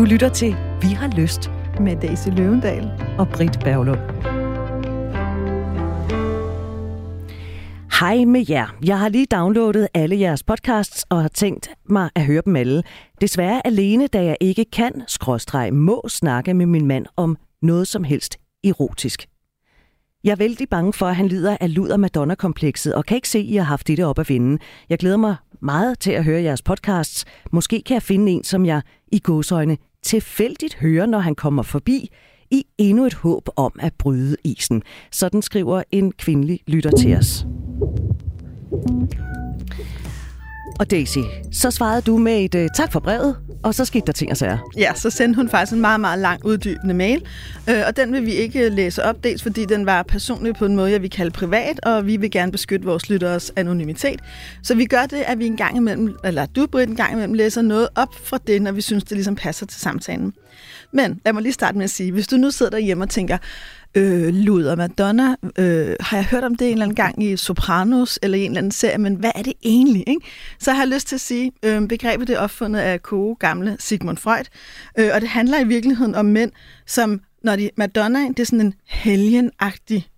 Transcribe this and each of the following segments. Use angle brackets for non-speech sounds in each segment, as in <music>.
Du lytter til Vi har lyst med Daisy Løvendal og Britt Berglund. Hej med jer. Jeg har lige downloadet alle jeres podcasts og har tænkt mig at høre dem alle. Desværre alene, da jeg ikke kan, skråstreg, må snakke med min mand om noget som helst erotisk. Jeg er vældig bange for, at han lider af luder Madonna-komplekset, og kan ikke se, at I har haft det op at vinde. Jeg glæder mig meget til at høre jeres podcasts. Måske kan jeg finde en, som jeg i godsøjne tilfældigt hører, når han kommer forbi, i endnu et håb om at bryde isen. Sådan skriver en kvindelig lytter til os. Og Daisy, så svarede du med et øh, tak for brevet, og så skete der ting og sager. Ja, så sendte hun faktisk en meget, meget lang uddybende mail, øh, og den vil vi ikke øh, læse op, dels fordi den var personlig på en måde, jeg vil kalde privat, og vi vil gerne beskytte vores lytteres anonymitet. Så vi gør det, at vi en gang imellem, eller du, Britt, en gang imellem læser noget op fra det, når vi synes, det ligesom passer til samtalen. Men lad mig lige starte med at sige, hvis du nu sidder derhjemme og tænker, øh, Luder Madonna, øh, har jeg hørt om det en eller anden gang i Sopranos eller i en eller anden serie, men hvad er det egentlig? Ikke? Så har jeg lyst til at sige, øh, begrebet det er opfundet af koge gamle Sigmund Freud, øh, og det handler i virkeligheden om mænd, som når de Madonna, det er sådan en helgenagtig,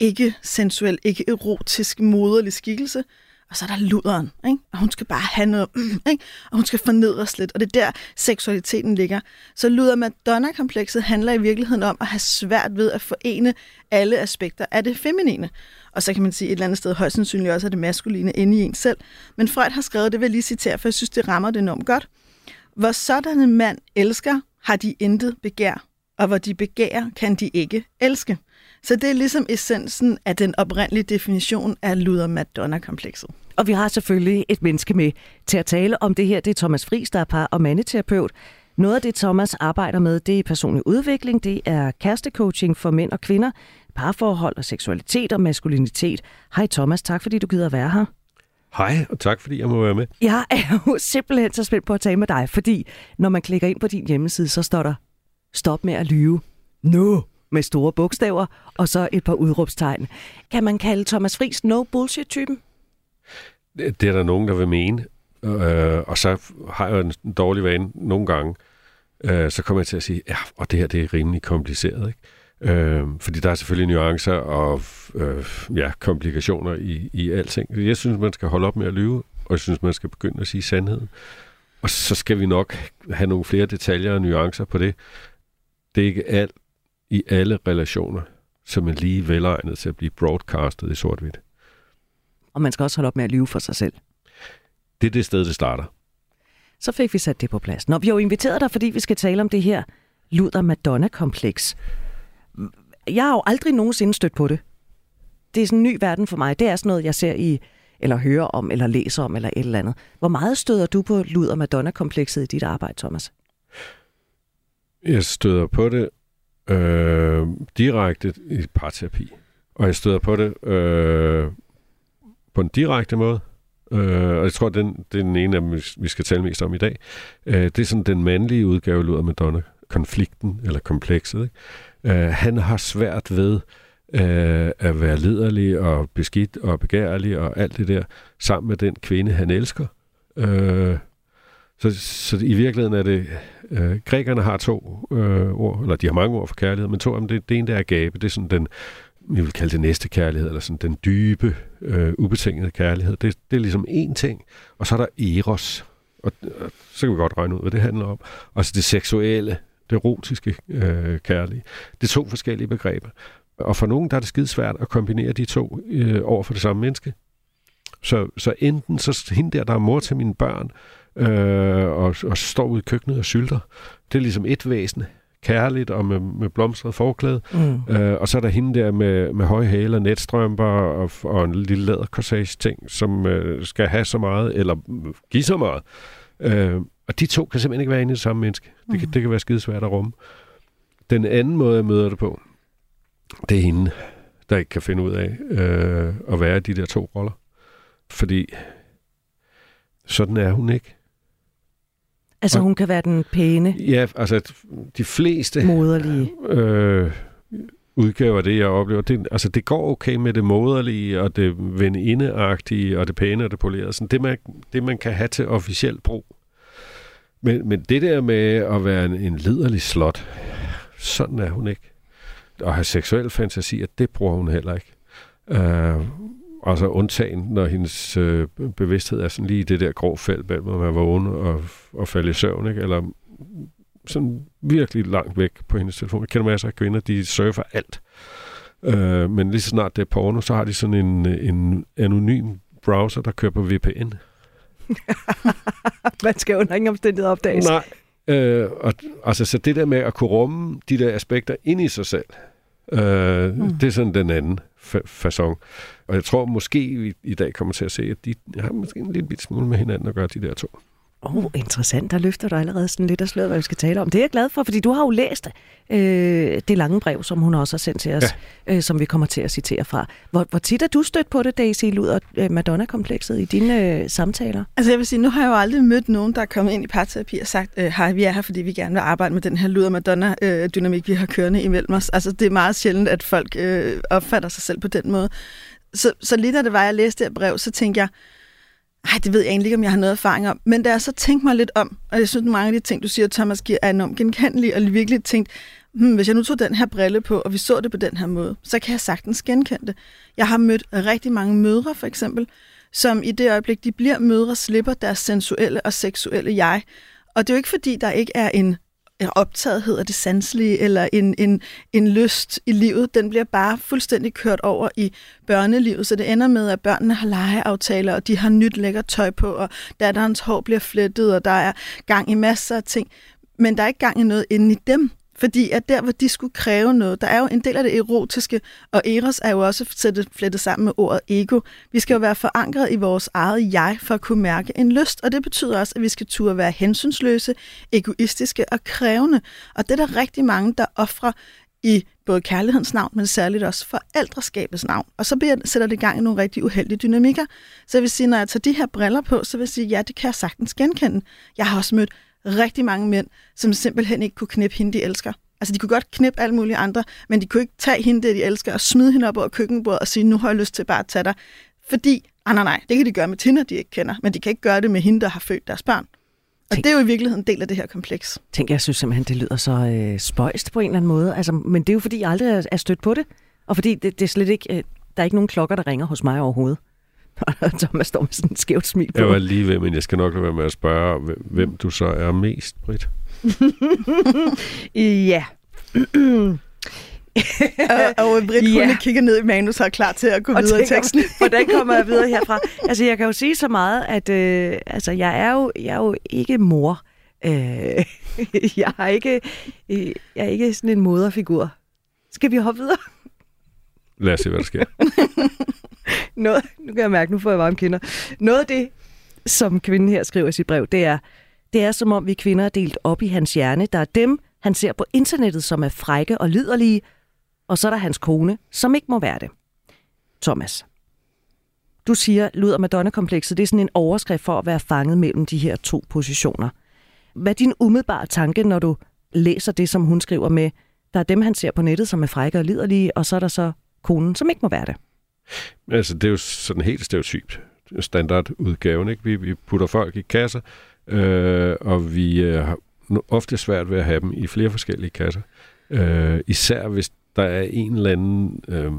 ikke sensuel, ikke erotisk, moderlig skikkelse, og så er der luderen, ikke? og hun skal bare have noget, <clears throat> ikke? og hun skal fornedres lidt, og det er der seksualiteten ligger. Så luder-Madonna-komplekset handler i virkeligheden om at have svært ved at forene alle aspekter af det feminine. Og så kan man sige et eller andet sted højst sandsynligt også, at det maskuline inde i en selv. Men Freud har skrevet, det vil jeg lige citere, for jeg synes, det rammer det enormt godt. Hvor en mand elsker, har de intet begær, og hvor de begærer, kan de ikke elske. Så det er ligesom essensen af den oprindelige definition af luder-Madonna-komplekset. Og vi har selvfølgelig et menneske med til at tale om det her. Det er Thomas Friis, der er par- og mandeterapeut. Noget af det, Thomas arbejder med, det er personlig udvikling, det er kærestecoaching for mænd og kvinder, parforhold og seksualitet og maskulinitet. Hej Thomas, tak fordi du gider være her. Hej, og tak fordi jeg må være med. Jeg er jo <laughs> simpelthen så spændt på at tale med dig, fordi når man klikker ind på din hjemmeside, så står der, stop med at lyve. Nu! Med store bogstaver, og så et par udråbstegn. Kan man kalde Thomas Friis no bullshit-typen? Det er der nogen, der vil mene. Øh, og så har jeg en dårlig vane nogle gange. Øh, så kommer jeg til at sige, ja, og det her det er rimelig kompliceret. Ikke? Øh, fordi der er selvfølgelig nuancer og øh, ja, komplikationer i, i alting. Jeg synes, man skal holde op med at lyve, og jeg synes, man skal begynde at sige sandheden. Og så skal vi nok have nogle flere detaljer og nuancer på det. Det er ikke alt, i alle relationer, som er lige velegnet til at blive broadcastet i sort-hvidt. Og man skal også holde op med at lyve for sig selv. Det er det sted, det starter. Så fik vi sat det på plads. Når vi har jo inviteret dig, fordi vi skal tale om det her Luther-Madonna-kompleks. Jeg har jo aldrig nogensinde stødt på det. Det er sådan en ny verden for mig. Det er sådan noget, jeg ser i, eller hører om, eller læser om, eller et eller andet. Hvor meget støder du på Luther-Madonna-komplekset i dit arbejde, Thomas? Jeg støder på det øh, direkte i parterapi. Og jeg støder på det øh, på en direkte måde. Øh, og jeg tror, den, det er den ene af dem, vi skal tale mest om i dag. Øh, det er sådan den mandlige udgave af Madonna. Konflikten, eller komplekset. Ikke? Øh, han har svært ved øh, at være lederlig og beskidt og begærlig og alt det der, sammen med den kvinde, han elsker. Øh, så, så i virkeligheden er det, øh, grækerne har to øh, ord, eller de har mange ord for kærlighed, men to af dem, det, det ene der er gabe, det er sådan den, vi vil kalde det næste kærlighed, eller sådan den dybe, øh, ubetingede kærlighed. Det, det er ligesom én ting, og så er der eros, og, og så kan vi godt regne ud, hvad det handler om. Og så det seksuelle, det erotiske øh, kærlige. Det er to forskellige begreber. Og for nogen, der er det skide svært at kombinere de to øh, over for det samme menneske. Så, så enten så hende der, der er mor til mine børn, øh, og, og står ude i køkkenet og sylter. Det er ligesom et væsen, kærligt og med, med blomstret forklæde. Mm. Øh, og så er der hende der med, med høje hæle, netstrømper og, og en lille læderkorsage ting, som øh, skal have så meget, eller give så meget. Øh, og de to kan simpelthen ikke være inde i det samme menneske. Det, mm. kan, det kan være skidesvært at rumme. Den anden måde, jeg møder det på, det er hende, der ikke kan finde ud af øh, at være de der to roller. Fordi sådan er hun ikke. Altså hun kan være den pæne? Ja, altså de fleste... Moderlige? Øh, udgaver det, jeg oplever. Det, altså, det går okay med det moderlige, og det venindeagtige, og det pæne og det polerede. Sådan det, man, det, man kan have til officiel brug. Men, men det der med at være en, en liderlig slot, sådan er hun ikke. Og have seksuelle fantasier, det bruger hun heller ikke. Uh, altså undtagen, når hendes øh, bevidsthed er sådan lige i det der grå felt, mellem at være vågen og, og falde i søvn, ikke? eller sådan virkelig langt væk på hendes telefon. Jeg kender masser af kvinder, de surfer alt. Øh, men lige så snart det er porno, så har de sådan en, en anonym browser, der kører på VPN. <laughs> Man skal under ingen omstændighed opdages. Nej. Øh, og, altså, så det der med at kunne rumme de der aspekter ind i sig selv, øh, mm. det er sådan den anden fa- Og jeg tror måske, vi i dag kommer til at se, at de har måske en lille smule med hinanden at gøre, de der to. Åh, oh, interessant. Der løfter du allerede sådan lidt af sløret, hvad vi skal tale om. Det er jeg glad for, fordi du har jo læst øh, det lange brev, som hun også har sendt til os, ja. øh, som vi kommer til at citere fra. Hvor, hvor tit er du stødt på det, Daisy Luder, øh, Madonna-komplekset i dine øh, samtaler? Altså jeg vil sige, nu har jeg jo aldrig mødt nogen, der er kommet ind i parterapi og sagt, øh, hej, vi er her, fordi vi gerne vil arbejde med den her Luder Madonna-dynamik, vi har kørende imellem os. Altså det er meget sjældent, at folk øh, opfatter sig selv på den måde. Så, så lige da det var, jeg læste det brev, så tænkte jeg, ej, det ved jeg egentlig ikke, om jeg har noget erfaring om. Men da jeg så tænkte mig lidt om, og jeg synes, at mange af de ting, du siger, Thomas, giver er enormt genkendelige, og virkelig tænkt, hmm, hvis jeg nu tog den her brille på, og vi så det på den her måde, så kan jeg sagtens genkende det. Jeg har mødt rigtig mange mødre, for eksempel, som i det øjeblik, de bliver mødre, slipper deres sensuelle og seksuelle jeg. Og det er jo ikke, fordi der ikke er en optagethed af det sanselige, eller en, en, en lyst i livet, den bliver bare fuldstændig kørt over i børnelivet, så det ender med, at børnene har legeaftaler, og de har nyt lækkert tøj på, og datterens hår bliver flettet, og der er gang i masser af ting. Men der er ikke gang i noget inde i dem. Fordi at der, hvor de skulle kræve noget, der er jo en del af det erotiske, og eros er jo også sættet, flettet sammen med ordet ego. Vi skal jo være forankret i vores eget jeg, for at kunne mærke en lyst, og det betyder også, at vi skal turde være hensynsløse, egoistiske og krævende. Og det er der rigtig mange, der offrer i både kærlighedens navn, men særligt også forældreskabets navn. Og så bliver, sætter det i gang i nogle rigtig uheldige dynamikker. Så jeg vil sige, når jeg tager de her briller på, så vil jeg sige, ja, det kan jeg sagtens genkende. Jeg har også mødt rigtig mange mænd, som simpelthen ikke kunne knippe hende, de elsker. Altså, de kunne godt knippe alle mulige andre, men de kunne ikke tage hende, det de elsker, og smide hende op over køkkenbordet og sige, nu har jeg lyst til bare at tage dig. Fordi, ah, nej, nej, det kan de gøre med Tina, de ikke kender, men de kan ikke gøre det med hende, der har født deres børn. Og Tænk, det er jo i virkeligheden en del af det her kompleks. Tænk, jeg synes simpelthen, det lyder så øh, spøjst på en eller anden måde. Altså, men det er jo, fordi jeg aldrig er stødt på det. Og fordi det, det er slet ikke, øh, der er ikke nogen klokker, der ringer hos mig overhovedet. <laughs> Thomas står med sådan et skævt smil på. Jeg var lige ved, men jeg skal nok lade være med at spørge, hvem du så er mest, Britt. <laughs> ja. <clears throat> og, og Britt, ja. hun kigger ned i manus og er klar til at gå og videre i teksten. <laughs> hvordan kommer jeg videre herfra? Altså, jeg kan jo sige så meget, at øh, altså, jeg, er jo, jeg er jo ikke mor. Øh, jeg, er ikke, øh, jeg er ikke sådan en moderfigur. Skal vi hoppe videre? Lad os se, hvad der sker. <laughs> Noget, nu kan jeg mærke, nu får jeg varme kinder. Noget af det, som kvinden her skriver i sit brev, det er, det er som om vi kvinder er delt op i hans hjerne. Der er dem, han ser på internettet, som er frække og liderlige, og så er der hans kone, som ikke må være det. Thomas, du siger, luder Madonna-komplekset, det er sådan en overskrift for at være fanget mellem de her to positioner. Hvad er din umiddelbare tanke, når du læser det, som hun skriver med, der er dem, han ser på nettet, som er frække og liderlige, og så er der så konen, som ikke må være det? Altså, det er jo sådan helt stereotypt standardudgaven. Ikke? Vi, vi putter folk i kasser, øh, og vi øh, har ofte svært ved at have dem i flere forskellige kasser. Øh, især hvis der er en eller anden øh,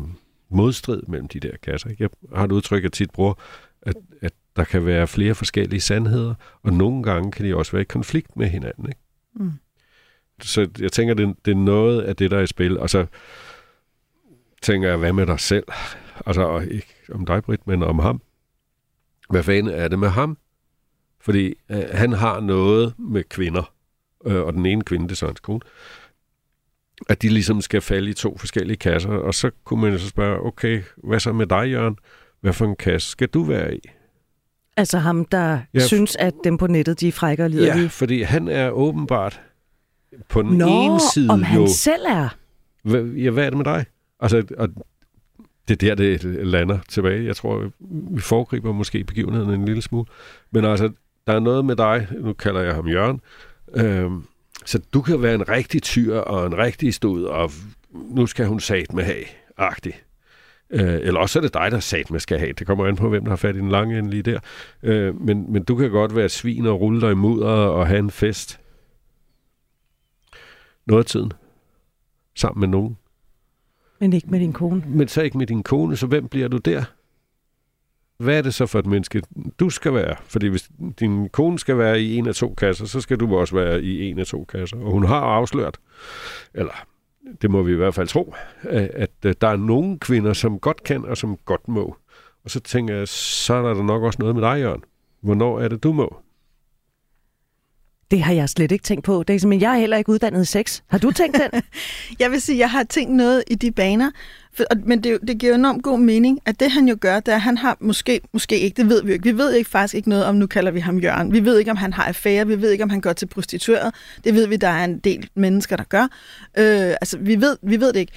modstrid mellem de der kasser. Ikke? Jeg har et udtryk, jeg tit bruger, at, at der kan være flere forskellige sandheder, og nogle gange kan de også være i konflikt med hinanden. Ikke? Mm. Så jeg tænker, det, det er noget af det, der er i spil. Og så tænker jeg, hvad med dig selv? Altså, ikke om dig, Britt, men om ham. Hvad fanden er det med ham? Fordi øh, han har noget med kvinder, øh, og den ene kvinde, det er så hans kone, at de ligesom skal falde i to forskellige kasser, og så kunne man så spørge, okay, hvad så med dig, Jørgen? Hvad for en kasse skal du være i? Altså ham, der ja, synes, at dem på nettet, de er frække og liderlige? Ja, fordi han er åbenbart på den Nå, ene side om han jo... selv er? Hvad, ja, hvad er det med dig? Altså, og det er der, det lander tilbage. Jeg tror, vi foregriber måske begivenheden en lille smule. Men altså, der er noget med dig, nu kalder jeg ham Jørgen, øhm, så du kan være en rigtig tyr og en rigtig stod, og nu skal hun sat med have, agtig. Øh, eller også er det dig, der sat med skal have. Det kommer an på, hvem der har fat i den lange ende lige der. Øh, men, men du kan godt være svin og rulle dig i mudder og have en fest. Noget af tiden. Sammen med nogen. Men ikke med din kone. Men så ikke med din kone, så hvem bliver du der? Hvad er det så for et menneske, du skal være? Fordi hvis din kone skal være i en af to kasser, så skal du også være i en af to kasser. Og hun har afsløret, eller det må vi i hvert fald tro, at øh, der er nogle kvinder, som godt kan og som godt må. Og så tænker jeg, så er der nok også noget med dig, Jørgen. Hvornår er det, du må? Det har jeg slet ikke tænkt på. Det er simpelthen, jeg er heller ikke uddannet i sex. Har du tænkt den? <laughs> jeg vil sige, jeg har tænkt noget i de baner, for, men det, det giver enormt god mening, at det han jo gør, det er, at han har måske, måske ikke, det ved vi jo ikke. Vi ved ikke faktisk ikke noget om, nu kalder vi ham Jørgen. Vi ved ikke, om han har affære, vi ved ikke, om han går til prostitueret. Det ved vi, der er en del mennesker, der gør. Øh, altså, vi ved, vi ved det ikke.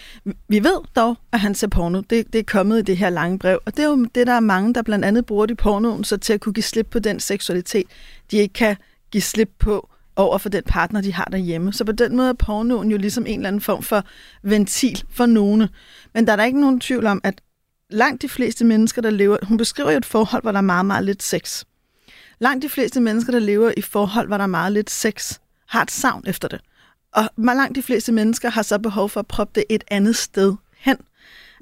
Vi ved dog, at han ser porno. Det, det er kommet i det her lange brev, og det er jo det, der er mange, der blandt andet bruger de pornoen, så til at kunne give slip på den seksualitet, de ikke kan give slip på over for den partner, de har derhjemme. Så på den måde er pornoen jo ligesom en eller anden form for ventil for nogen. Men der er der ikke nogen tvivl om, at langt de fleste mennesker, der lever... Hun beskriver jo et forhold, hvor der er meget, meget lidt sex. Langt de fleste mennesker, der lever i forhold, hvor der er meget lidt sex, har et savn efter det. Og langt de fleste mennesker har så behov for at proppe det et andet sted hen.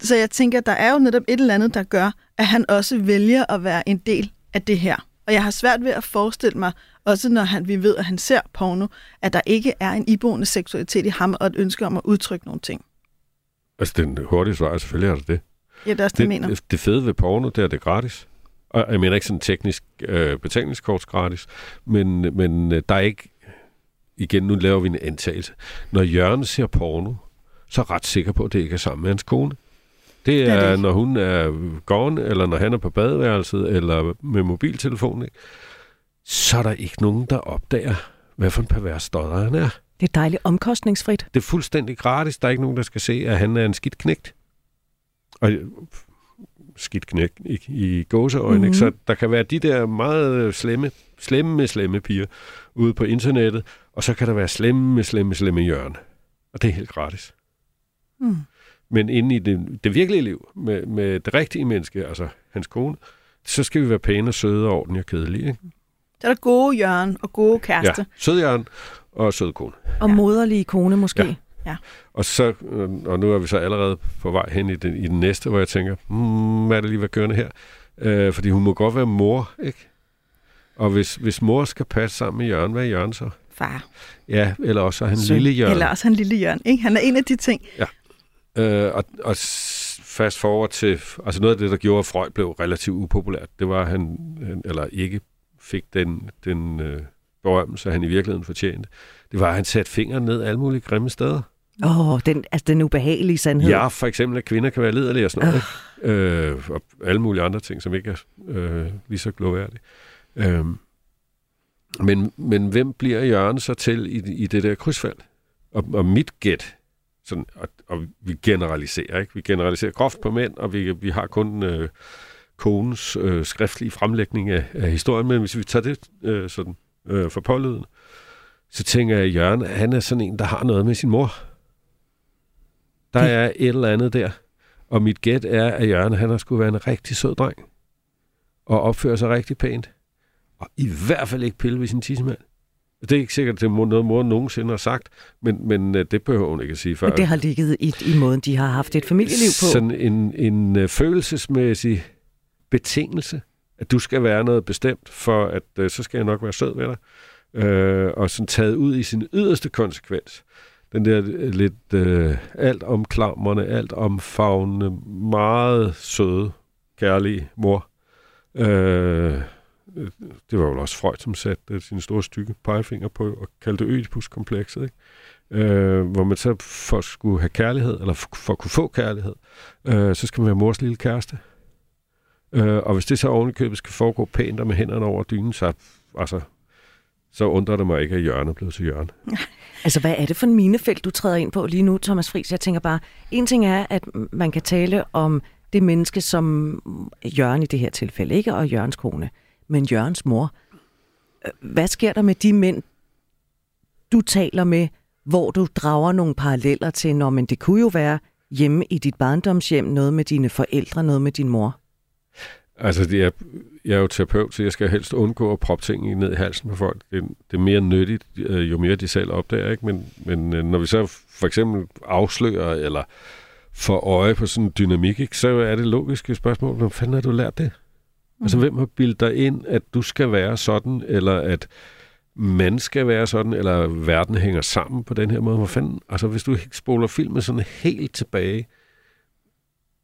Så jeg tænker, at der er jo netop et eller andet, der gør, at han også vælger at være en del af det her. Og jeg har svært ved at forestille mig, også når han, vi ved, at han ser porno, at der ikke er en iboende seksualitet i ham og et ønske om at udtrykke nogle ting. Altså, den hurtige svar er selvfølgelig er det det. Ja, det er også det, det, mener. Det, fede ved porno, det er det gratis. Og jeg mener ikke sådan teknisk øh, betalingskorts gratis, men, men øh, der er ikke... Igen, nu laver vi en antagelse. Når Jørgen ser porno, så er jeg ret sikker på, at det ikke er sammen med hans kone. Det er, det er det når hun er gone, eller når han er på badeværelset, eller med mobiltelefonen. Ikke? Så er der ikke nogen, der opdager, hvad for en pervers stodder han er. Det er dejligt omkostningsfrit. Det er fuldstændig gratis. Der er ikke nogen, der skal se, at han er en skidt knægt. Og skidt knægt i, i gåseøjne. Mm-hmm. Så der kan være de der meget slemme, slemme med slemme piger ude på internettet, og så kan der være slemme med slemme, slemme hjørne. Og det er helt gratis. Mm. Men inde i det, det virkelige liv, med, med det rigtige menneske, altså hans kone, så skal vi være pæne og søde og ordentlige og kedelige. Ikke? Der er der gode Jørgen og gode kæreste. Ja, sød Jørgen og sød kone. Og ja. moderlige kone måske. Ja. Ja. Og, så, og nu er vi så allerede på vej hen i den, i den næste, hvor jeg tænker, hmm, hvad er det lige, hvad kørende her? Øh, fordi hun må godt være mor, ikke? Og hvis, hvis mor skal passe sammen med Jørgen, hvad er Jørgen så? Far. Ja, eller også er han så, lille Jørgen. Eller også han lille Jørgen, ikke? Han er en af de ting. Ja. Øh, og, og fast forward til, altså noget af det, der gjorde, at Freud blev relativt upopulært, det var, at han, han eller ikke fik den, den øh, berømmelse, han i virkeligheden fortjente. Det var, at han satte fingeren ned alle mulige grimme steder. Åh, oh, den, altså den ubehagelige sandhed. Ja, for eksempel, at kvinder kan være liderlige og sådan noget. Uh. Øh, og alle mulige andre ting, som ikke er øh, lige så gloværdige. Øh, men, men hvem bliver Jørgen så til i, i det der krydsfald? Og, og mit gæt, sådan, og, og vi generaliserer, ikke? Vi generaliserer groft på mænd, og vi, vi har kun øh, konens øh, skriftlige fremlægning af, af historien, men hvis vi tager det øh, sådan øh, for pålyden, så tænker jeg, at Jørgen, han er sådan en, der har noget med sin mor. Der er et eller andet der. Og mit gæt er, at Jørgen, han har skulle være en rigtig sød dreng. Og opføre sig rigtig pænt. Og i hvert fald ikke pille ved sin tissemand. Det er ikke sikkert, det er noget, mor nogensinde har sagt, men, men øh, det behøver hun ikke at sige før. Men det har ligget i, i måden, de har haft et familieliv på. Sådan en, en uh, følelsesmæssig betingelse, at du skal være noget bestemt, for at uh, så skal jeg nok være sød ved dig. Uh, og sådan taget ud i sin yderste konsekvens. Den der lidt uh, alt omklamrende, alt omfavnende, meget søde, kærlige mor. Uh, Øh, det var jo også Freud, som satte øh, sin store stykke pegefinger på og kaldte Ødipus-komplekset, ikke? Øh, hvor man så for at skulle have kærlighed, eller for, for at kunne få kærlighed, øh, så skal man være mors lille kæreste. Øh, og hvis det så ovenikøbet skal foregå pænt og med hænderne over dynen, så, altså, så undrer det mig ikke, at hjørnet blev til hjørne. <laughs> Altså, hvad er det for en minefelt, du træder ind på lige nu, Thomas Friis? Jeg tænker bare, en ting er, at man kan tale om det menneske som Jørgen i det her tilfælde, ikke? Og Jørgens kone men Jørgens mor. Øh, hvad sker der med de mænd, du taler med, hvor du drager nogle paralleller til, når men det kunne jo være hjemme i dit barndomshjem, noget med dine forældre, noget med din mor? Altså, det er, jeg er jo terapeut, så jeg skal helst undgå at proppe ting ned i halsen på folk. Det, det er mere nyttigt, øh, jo mere de selv opdager. Ikke? Men, men øh, når vi så for eksempel afslører eller får øje på sådan en dynamik, ikke, så er det logiske spørgsmål, hvordan fanden har du lært det? Mm. Altså, hvem har bildet dig ind, at du skal være sådan, eller at man skal være sådan, eller verden hænger sammen på den her måde? Hvor fanden, altså, hvis du spoler filmen sådan helt tilbage,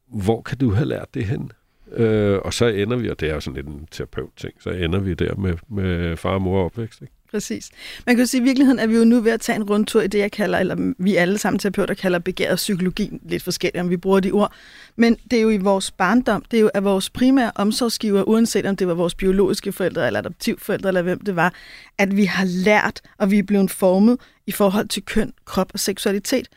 hvor kan du have lært det hen? Øh, og så ender vi, og det er jo sådan lidt en terapeut-ting, så ender vi der med, med far og mor opvækst. Ikke? Præcis. Man kan sige, at i virkeligheden er vi jo nu ved at tage en rundtur i det, jeg kalder, eller vi alle sammen terapeuter kalder begæret psykologi, lidt forskelligt, om vi bruger de ord. Men det er jo i vores barndom, det er jo af vores primære omsorgsgiver, uanset om det var vores biologiske forældre, eller adoptivforældre, eller hvem det var, at vi har lært, og vi er blevet formet i forhold til køn, krop og seksualitet.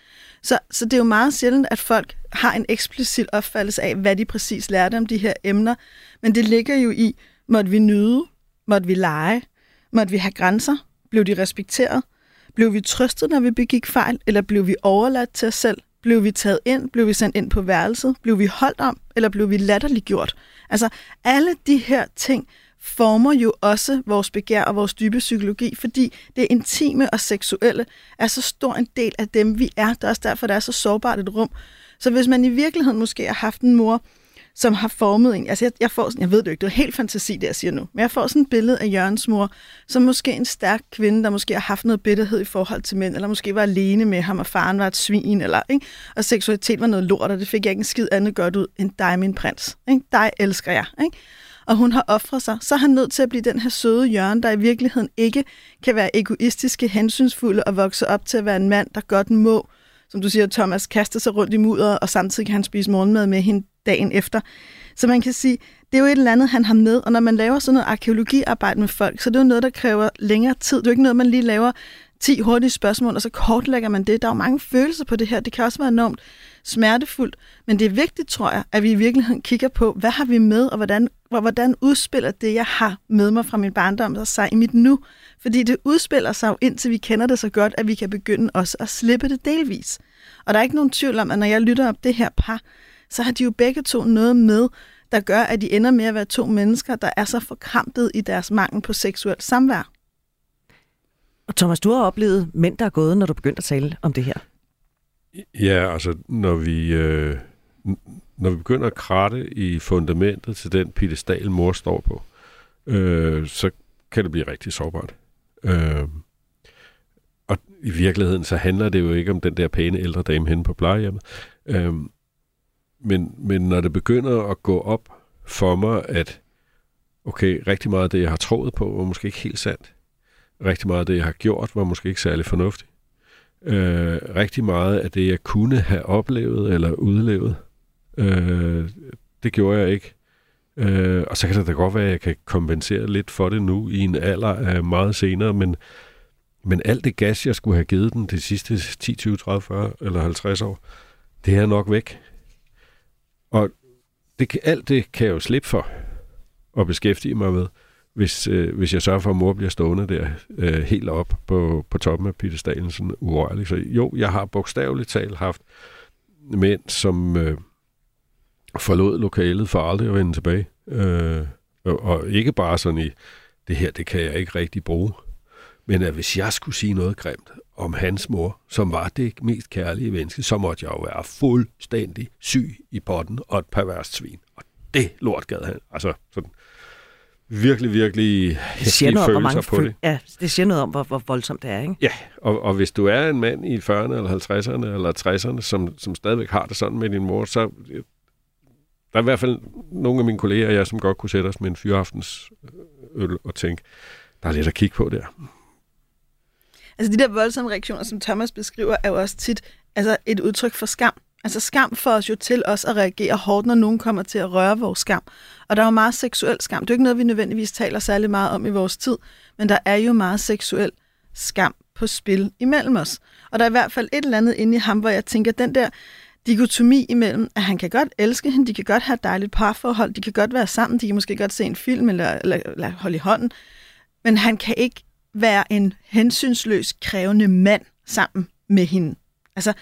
Så, så det er jo meget sjældent, at folk har en eksplicit opfattelse af, hvad de præcis lærte om de her emner. Men det ligger jo i, måtte vi nyde, måtte vi lege, måtte vi have grænser, blev de respekteret, blev vi trøstet, når vi begik fejl, eller blev vi overladt til os selv? Blev vi taget ind? Blev vi sendt ind på værelset? Blev vi holdt om? Eller blev vi latterliggjort? Altså, alle de her ting former jo også vores begær og vores dybe psykologi, fordi det intime og seksuelle er så stor en del af dem, vi er. Det er også derfor, det er så sårbart et rum. Så hvis man i virkeligheden måske har haft en mor, som har formet en. Altså, jeg, jeg, får sådan, jeg ved det ikke, det er helt fantasi, det jeg siger nu, men jeg får sådan et billede af Jørgens mor, som måske en stærk kvinde, der måske har haft noget bitterhed i forhold til mænd, eller måske var alene med ham, og faren var et svin, eller, ikke? og seksualitet var noget lort, og det fik jeg ikke en skid andet godt ud end dig, min prins. Ikke? Dig elsker jeg. Ikke? og hun har offret sig, så er han nødt til at blive den her søde hjørne, der i virkeligheden ikke kan være egoistiske, hensynsfulde og vokse op til at være en mand, der godt må, som du siger, Thomas, kaste sig rundt i mudder, og samtidig kan han spise morgenmad med hende dagen efter. Så man kan sige, det er jo et eller andet, han har med, og når man laver sådan noget arkeologiarbejde med folk, så det er jo noget, der kræver længere tid. Det er jo ikke noget, man lige laver 10 hurtige spørgsmål, og så kortlægger man det. Der er jo mange følelser på det her. Det kan også være enormt smertefuldt, men det er vigtigt, tror jeg, at vi i virkeligheden kigger på, hvad har vi med, og hvordan, hvordan udspiller det, jeg har med mig fra min barndom, sig i mit nu? Fordi det udspiller sig jo indtil vi kender det så godt, at vi kan begynde også at slippe det delvis. Og der er ikke nogen tvivl om, at når jeg lytter op det her par, så har de jo begge to noget med, der gør, at de ender med at være to mennesker, der er så forkrampet i deres mangel på seksuelt samvær. Og Thomas, du har oplevet mænd, der er gået, når du begyndte at tale om det her. Ja, altså når vi, øh, når vi begynder at kratte i fundamentet til den pedestal, mor står på, øh, så kan det blive rigtig sårbart. Øh, og i virkeligheden, så handler det jo ikke om den der pæne ældre dame henne på plejehjemmet. Øh, men, men når det begynder at gå op for mig, at okay, rigtig meget af det, jeg har troet på, var måske ikke helt sandt. Rigtig meget af det, jeg har gjort, var måske ikke særlig fornuftigt. Øh, rigtig meget af det, jeg kunne have oplevet eller udlevet, øh, det gjorde jeg ikke. Øh, og så kan det da godt være, at jeg kan kompensere lidt for det nu i en alder af meget senere, men, men alt det gas, jeg skulle have givet den de sidste 10, 20, 30, 40 eller 50 år, det er nok væk. Og det, alt det kan jeg jo slippe for at beskæftige mig med, hvis, øh, hvis jeg sørger for, at mor bliver stående der øh, helt op på, på toppen af Peter sådan urørlig. Så jo, jeg har bogstaveligt talt haft mænd, som øh, forlod lokalet for aldrig at vende tilbage. Øh, og, og ikke bare sådan i, det her, det kan jeg ikke rigtig bruge. Men at hvis jeg skulle sige noget grimt om hans mor, som var det mest kærlige menneske, så måtte jeg jo være fuldstændig syg i potten og et perverst svin. Og det lort gad han. Altså sådan virkelig, virkelig det siger noget om, hvor mange på det. Ja, det siger noget om, hvor, hvor voldsomt det er, ikke? Ja, og, og hvis du er en mand i 40'erne, eller 50'erne, eller 60'erne, som, som stadigvæk har det sådan med din mor, så der er i hvert fald nogle af mine kolleger og jeg, som godt kunne sætte os med en fyraftens øl og tænke, der er lidt at kigge på der. Altså de der voldsomme reaktioner, som Thomas beskriver, er jo også tit altså et udtryk for skam. Altså skam får os jo til os at reagere hårdt, når nogen kommer til at røre vores skam. Og der er jo meget seksuel skam. Det er jo ikke noget, vi nødvendigvis taler særlig meget om i vores tid, men der er jo meget seksuel skam på spil imellem os. Og der er i hvert fald et eller andet inde i ham, hvor jeg tænker, den der dikotomi imellem, at han kan godt elske hende, de kan godt have et dejligt parforhold, de kan godt være sammen, de kan måske godt se en film eller, eller, eller holde i hånden, men han kan ikke være en hensynsløs, krævende mand sammen med hende. Altså,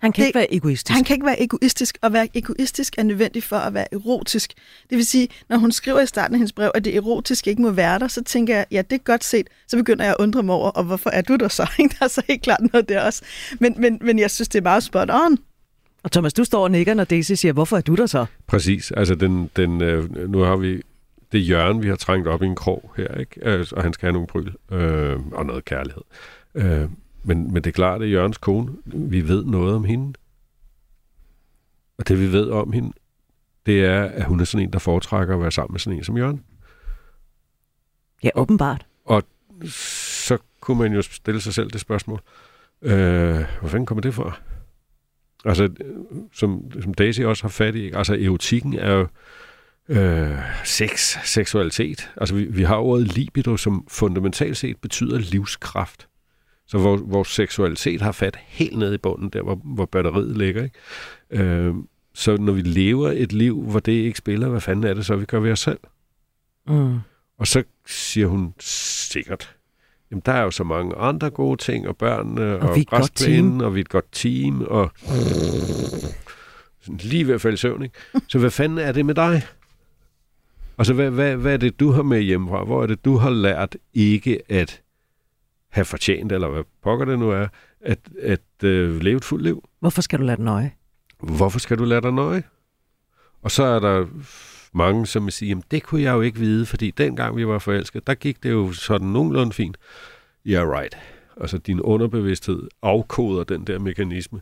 Han kan Det- ikke være egoistisk. Han kan ikke være egoistisk, og være egoistisk er nødvendigt for at være erotisk. Det vil sige, når hun skriver i starten af hendes brev, at det erotiske ikke må være der, så tænker jeg, ja, det er godt set. Så begynder jeg at undre mig over, og hvorfor er du der så? <laughs> Der er så helt klart noget der også. Men, men, men jeg synes, det er meget spot on. Og Thomas, du står og nikker, når Daisy siger, hvorfor er du der så? Præcis. Altså, den, den, øh, nu har vi det hjørne, vi har trængt op i en krog her, ikke? Øh, og han skal have nogle bryl øh, og noget kærlighed. Øh, men, men det er klart, at Jørgens kone, vi ved noget om hende. Og det vi ved om hende, det er, at hun er sådan en, der foretrækker at være sammen med sådan en som Jørgen. Ja, åbenbart. Så kunne man jo stille sig selv det spørgsmål. Øh, hvor fanden kommer det fra? Altså, øh, som, som Daisy også har fat i, ikke? altså erotikken er jo øh, sex, seksualitet. Altså, vi, vi har ordet libido, som fundamentalt set betyder livskraft. Så vores, vores seksualitet har fat helt nede i bunden, der hvor, hvor batteriet ligger. Ikke? Øh, så når vi lever et liv, hvor det ikke spiller, hvad fanden er det så, vi gør ved os selv? Mm. Og så siger hun sikkert, jamen der er jo så mange andre gode ting, og børnene, og, Og vi græsplænen, og vi er et godt team, og sådan lige ved at falde i søvn, ikke? Så hvad fanden er det med dig? Altså, hvad, hvad, hvad er det, du har med hjemmefra? Hvor er det, du har lært ikke at have fortjent, eller hvad pokker det nu er, at, at øh, leve et fuldt liv? Hvorfor skal du lade den nøje? Hvorfor skal du lade dig nøje? Og så er der mange, som vil sige, jamen det kunne jeg jo ikke vide, fordi dengang vi var forelsket, der gik det jo sådan nogenlunde fint. Ja, yeah, right. Altså din underbevidsthed afkoder den der mekanisme.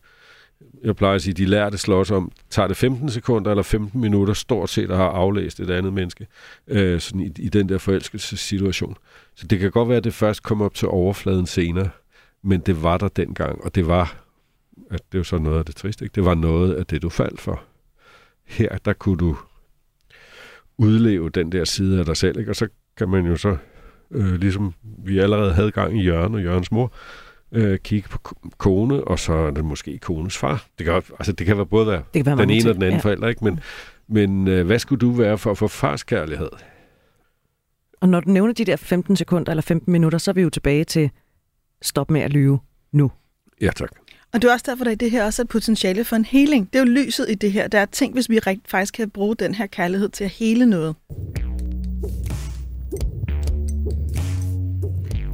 Jeg plejer at sige, de lærte slås om, tager det 15 sekunder eller 15 minutter stort set at have aflæst et andet menneske øh, sådan i, i den der forelskelsessituation. Så det kan godt være, at det først kom op til overfladen senere, men det var der dengang, og det var at det var så noget af det triste, ikke? Det var noget af det, du faldt for. Her, der kunne du udleve den der side af dig selv, ikke? Og så kan man jo så, øh, ligesom vi allerede havde gang i Jørgen og Jørgens mor, øh, kigge på ko- kone, og så er det måske kones far. Det kan, altså, det kan være både være Det kan være den ene og den anden Ja. forælder, ikke? Men, men øh, hvad skulle du være for at få fars kærlighed? Og når du nævner de der 15 sekunder eller 15 minutter, så er vi jo tilbage til stop med at lyve nu. Ja, tak. Og det er også derfor, der i det her også er et potentiale for en heling. Det er jo lyset i det her. Der er ting, hvis vi rigt, faktisk kan bruge den her kærlighed til at hele noget.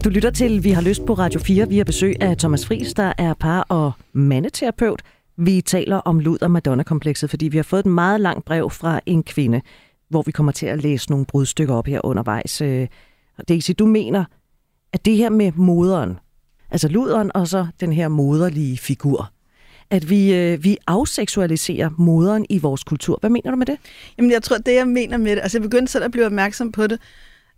Du lytter til Vi har lyst på Radio 4. Vi har besøg af Thomas Friis, der er par- og mandeterapeut. Vi taler om lud og Madonna-komplekset, fordi vi har fået et meget langt brev fra en kvinde, hvor vi kommer til at læse nogle brudstykker op her undervejs. Øh, Daisy, du mener, at det her med moderen, altså luderen og så den her moderlige figur, at vi, øh, vi afseksualiserer moderen i vores kultur. Hvad mener du med det? Jamen, jeg tror, det jeg mener med det, altså jeg begyndte selv at blive opmærksom på det,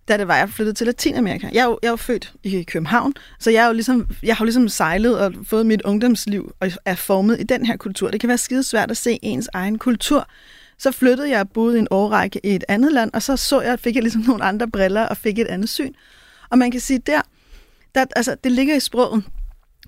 da det var, jeg flyttede til Latinamerika. Jeg er jo, jeg er jo født i København, så jeg, er jo ligesom, jeg har jo ligesom sejlet og fået mit ungdomsliv og er formet i den her kultur. Det kan være skide svært at se ens egen kultur. Så flyttede jeg og boede i en årrække i et andet land, og så så jeg, fik jeg ligesom <laughs> nogle andre briller og fik et andet syn. Og man kan sige, der, der altså, det ligger i sproget,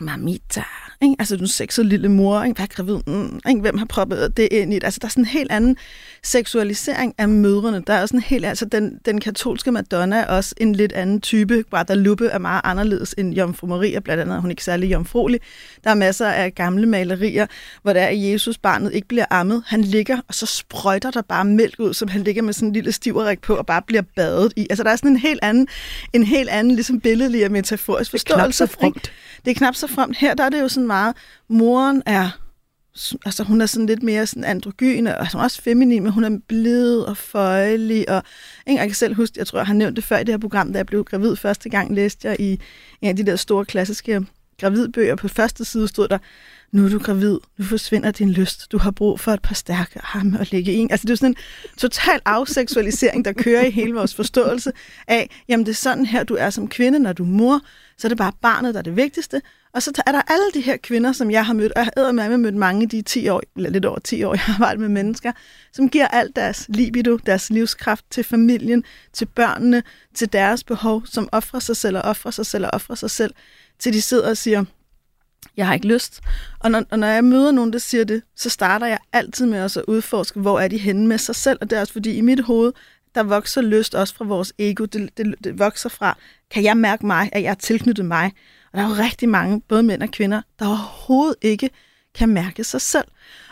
mamita, ikke? altså du sexede lille mor, ikke? hvad er gravid, mm, ikke? hvem har proppet det ind i det? Altså der er sådan en helt anden seksualisering af mødrene. Der er også en helt, altså den, den katolske Madonna er også en lidt anden type. Guadalupe er meget anderledes end Jomfru Maria, blandt andet er hun ikke særlig jomfruelig. Der er masser af gamle malerier, hvor der er, Jesus barnet ikke bliver ammet. Han ligger, og så sprøjter der bare mælk ud, som han ligger med sådan en lille stiverik på, og bare bliver badet i. Altså der er sådan en helt anden, en helt anden ligesom billedlig og metaforisk Det er knap forståelse. så ikke? Det er knap så fremt. Her der er det jo sådan meget, moren er, altså hun er sådan lidt mere sådan androgyn, og altså, hun er også feminin, men hun er blid og føjelig, og ikke? jeg kan selv huske, jeg tror, jeg har nævnt det før i det her program, da jeg blev gravid første gang, læste jeg i en af de der store klassiske gravidbøger. På første side stod der, nu er du gravid, nu forsvinder din lyst, du har brug for et par stærke arme at ligge i. Altså det er sådan en total afseksualisering, der kører i hele vores forståelse af, jamen det er sådan her, du er som kvinde, når du er mor, så er det bare barnet, der er det vigtigste. Og så er der alle de her kvinder, som jeg har mødt, og jeg har med mødt mange de 10 år, eller lidt over 10 år, jeg har arbejdet med mennesker, som giver alt deres libido, deres livskraft til familien, til børnene, til deres behov, som offrer sig selv og offrer sig selv og offrer sig selv, til de sidder og siger, jeg har ikke lyst. Og når, og når jeg møder nogen, der siger det, så starter jeg altid med også at udforske, hvor er de henne med sig selv. Og det er også fordi, i mit hoved, der vokser lyst også fra vores ego. Det, det, det vokser fra, kan jeg mærke mig, at jeg er tilknyttet mig? Og der er jo rigtig mange, både mænd og kvinder, der overhovedet ikke kan mærke sig selv.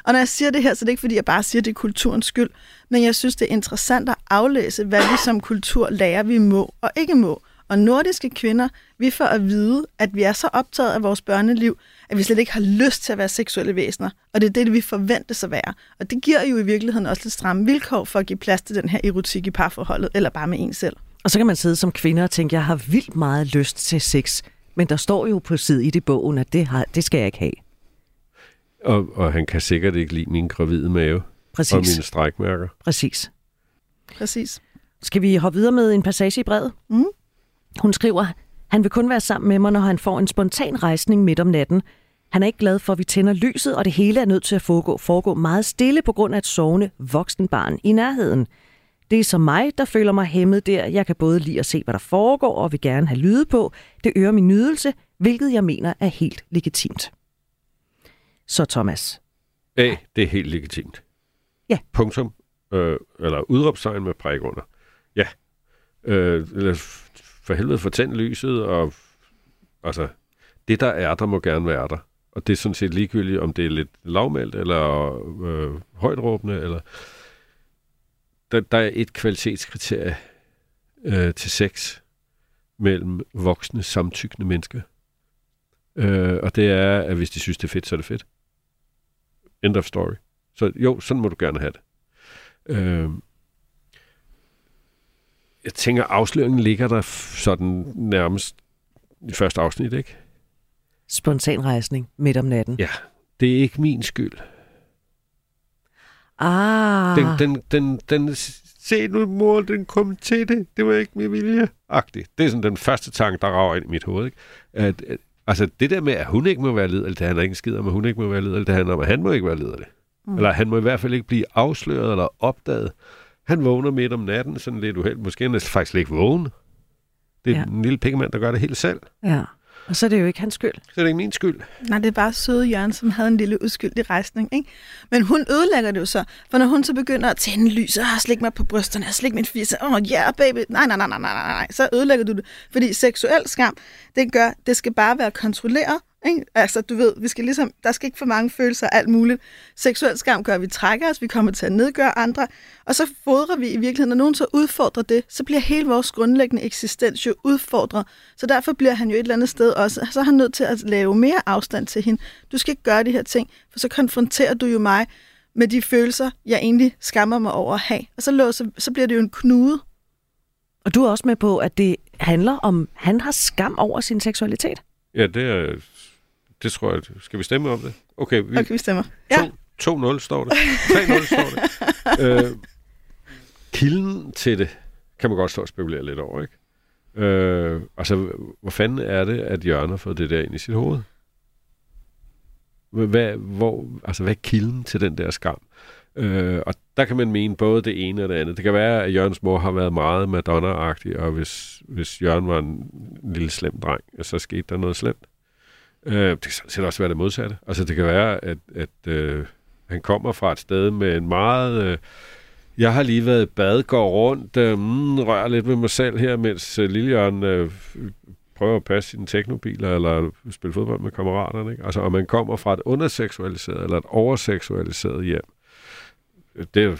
Og når jeg siger det her, så er det ikke, fordi jeg bare siger, at det er kulturens skyld, men jeg synes, det er interessant at aflæse, hvad vi som kultur lærer, vi må og ikke må. Og nordiske kvinder, vi får at vide, at vi er så optaget af vores børneliv, at vi slet ikke har lyst til at være seksuelle væsener. Og det er det, vi forventes at være. Og det giver jo i virkeligheden også lidt stramme vilkår for at give plads til den her erotik i parforholdet, eller bare med en selv. Og så kan man sidde som kvinde og tænke, jeg har vildt meget lyst til sex, men der står jo på side i det bogen, at det, har, det skal jeg ikke have. Og, og han kan sikkert ikke lide min gravide mave Præcis. og mine strækmærker. Præcis. Præcis. Skal vi hoppe videre med en passage i brevet? Mm. Hun skriver, han vil kun være sammen med mig, når han får en spontan rejsning midt om natten. Han er ikke glad for, at vi tænder lyset, og det hele er nødt til at foregå, foregå meget stille på grund af et sovende voksenbarn i nærheden. Det er som mig, der føler mig hæmmet der. Jeg kan både lide at se, hvad der foregår, og vil gerne have lyde på. Det øger min nydelse, hvilket jeg mener er helt legitimt. Så Thomas, A, det er helt legitimt. Ja. Punktum. Øh, eller udråbstegn med prik under. Ja. Øh, eller f- for helvede fortænd lyset, og altså, det der er, der må gerne være der. Og det er sådan set ligegyldigt, om det er lidt lavmældt, eller øh, højtråbende, eller... Der, der er et kvalitetskriterie øh, til sex mellem voksne, samtykkende mennesker. Øh, og det er, at hvis de synes, det er fedt, så er det fedt. End of story. Så jo, sådan må du gerne have det. Øh, jeg tænker, afsløringen ligger der sådan nærmest i første afsnit, ikke? spontan rejsning midt om natten. Ja. Det er ikke min skyld. Ah, Den, den, den, den, se nu mor, den kom til det. Det var ikke med vilje. Agtigt. Det er sådan den første tanke, der rager ind i mit hoved. Ikke? At, at, altså det der med, at hun ikke må være liderlig, det handler ikke skid om, at hun ikke må være liderlig. Det handler om, at han må ikke være liderlig. Mm. Eller han må i hvert fald ikke blive afsløret eller opdaget. Han vågner midt om natten, sådan lidt uheld. Måske er han faktisk slet ikke vågen. Det er Ja. ja. en lille pengemand, der gør det helt selv. ja. Og så er det jo ikke hans skyld. Så er det ikke min skyld. Nej, det er bare søde Jørgen, som havde en lille uskyldig rejsning. Ikke? Men hun ødelægger det jo så. For når hun så begynder at tænde lys, og slik mig på brysterne, og slik min fisse, åh, oh, yeah, baby, nej, nej, nej, nej, nej, nej, så ødelægger du det. Fordi seksuel skam, det gør, det skal bare være kontrolleret. Ikke? Altså, du ved, vi skal ligesom, der skal ikke for mange følelser og alt muligt. Seksuel skam gør, at vi trækker os, vi kommer til at nedgøre andre, og så fodrer vi i virkeligheden, når nogen så udfordrer det, så bliver hele vores grundlæggende eksistens jo udfordret. Så derfor bliver han jo et eller andet sted også, så er han nødt til at lave mere afstand til hende. Du skal ikke gøre de her ting, for så konfronterer du jo mig med de følelser, jeg egentlig skammer mig over at have. Og så, låser, så bliver det jo en knude. Og du er også med på, at det handler om, han har skam over sin seksualitet. Ja, det er... Det tror jeg... Skal vi stemme om det? Okay, vi, Okay, vi stemmer. Ja. To- 2-0 står det. 3-0 står det. <laughs> øh, kilden til det kan man godt stå og spekulere lidt over, ikke? Øh, altså, hvor fanden er det, at Jørgen har fået det der ind i sit hoved? Hvad, hvor, altså, hvad er kilden til den der skam? Øh, og der kan man mene både det ene og det andet. Det kan være, at Jørgens mor har været meget Madonna-agtig, og hvis, hvis Jørgen var en lille slem dreng, så skete der noget slemt. Øh, det kan sådan også være det modsatte. Altså, det kan være, at, at øh, han kommer fra et sted med en meget... Øh, jeg har lige været i bad, går rundt, øh, mm, rører lidt med mig selv her, mens øh, Lille øh, prøver at passe sine teknobiler, eller spille fodbold med kammeraterne. Ikke? Altså, om man kommer fra et underseksualiseret eller et overseksualiseret hjem, øh, det er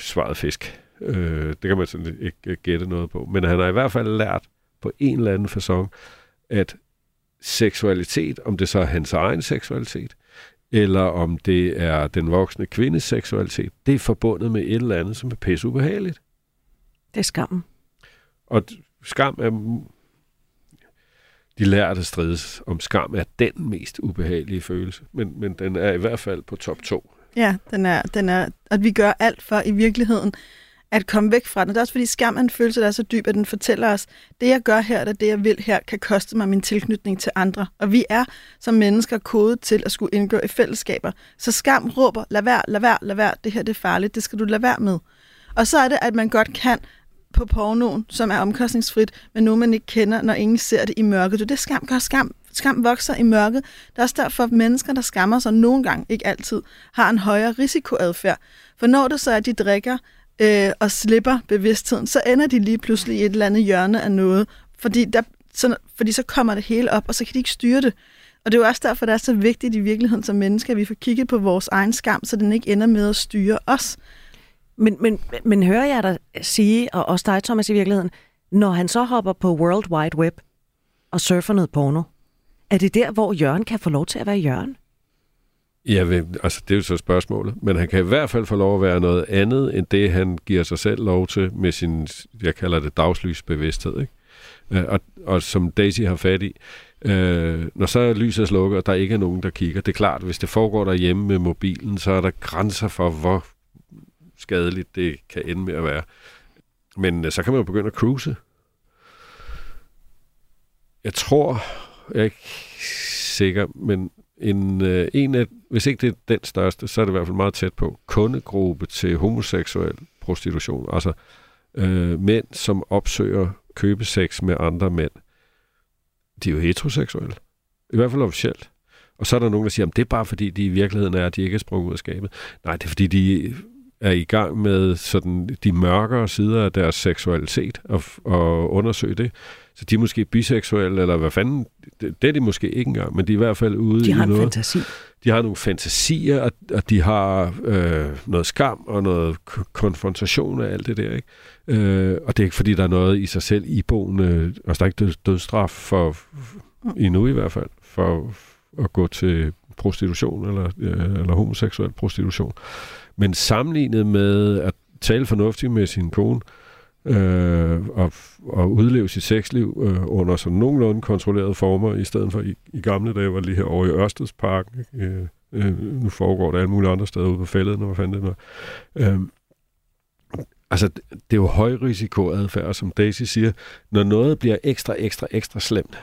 svaret fisk. Øh, det kan man sådan ikke gætte noget på. Men han har i hvert fald lært på en eller anden façon, at seksualitet, om det så er hans egen seksualitet, eller om det er den voksne kvindes seksualitet, det er forbundet med et eller andet, som er pisse ubehageligt. Det er skammen. Og skam er... De lærte strides om skam er den mest ubehagelige følelse, men, men den er i hvert fald på top 2. Ja, den er, den er, at vi gør alt for i virkeligheden at komme væk fra den. Det er også fordi skam er en følelse, der er så dyb, at den fortæller os, det jeg gør her, eller det jeg vil her, kan koste mig min tilknytning til andre. Og vi er som mennesker kodet til at skulle indgå i fællesskaber. Så skam råber, lad være, lad være, lad være, det her det er farligt, det skal du lade være med. Og så er det, at man godt kan på pornoen, som er omkostningsfrit, men nu man ikke kender, når ingen ser det i mørket. Det er skam gør. Skam, skam vokser i mørket. Det er også derfor, at mennesker, der skammer sig nogle gange, ikke altid, har en højere risikoadfærd. For når det så er, at de drikker øh, og slipper bevidstheden, så ender de lige pludselig i et eller andet hjørne af noget, fordi, der, så, fordi så kommer det hele op, og så kan de ikke styre det. Og det er jo også derfor, det er så vigtigt i virkeligheden som mennesker, at vi får kigget på vores egen skam, så den ikke ender med at styre os. Men, men, men hører jeg dig sige, og også dig, Thomas, i virkeligheden, når han så hopper på World Wide Web og surfer noget porno, er det der, hvor Jørgen kan få lov til at være Jørgen? Ja, altså det er jo så spørgsmålet. Men han kan i hvert fald få lov at være noget andet, end det han giver sig selv lov til med sin, jeg kalder det dagslysbevidsthed. Ikke? Øh, og, og som Daisy har fat i, øh, når så lyset slukker, og der ikke er nogen, der kigger, det er klart, hvis det foregår derhjemme med mobilen, så er der grænser for, hvor skadeligt det kan ende med at være. Men øh, så kan man jo begynde at cruise. Jeg tror, jeg er ikke sikker, men en, øh, en af, hvis ikke det er den største, så er det i hvert fald meget tæt på, kundegruppe til homoseksuel prostitution. Altså øh, mænd, som opsøger købesex med andre mænd. De er jo heteroseksuelle. I hvert fald officielt. Og så er der nogen, der siger, at det er bare fordi, de i virkeligheden er, at de ikke er sprunget ud af skabet. Nej, det er fordi, de er i gang med sådan de mørkere sider af deres seksualitet og, og undersøge det. Så de er måske biseksuelle, eller hvad fanden, det, det er de måske ikke engang, men de er i hvert fald ude de i har noget. en fantasi. De har nogle fantasier, og, og de har øh, noget skam og noget konfrontation af alt det der. Ikke? Øh, og det er ikke, fordi der er noget i sig selv iboende, altså der er ikke dødsstraf for, endnu i hvert fald, for at gå til prostitution eller, øh, eller homoseksuel prostitution. Men sammenlignet med at tale fornuftigt med sin kone, øh, og, og udleve sit sexliv øh, under sådan nogenlunde kontrollerede former, i stedet for i, i gamle dage var lige her over i Ørstedsparken. Øh, øh, nu foregår det alle mulige andre steder ude på fældet, når man fandt det. Noget. Øh, altså, det er jo højrisikoadfærd, som Daisy siger. Når noget bliver ekstra, ekstra, ekstra slemt,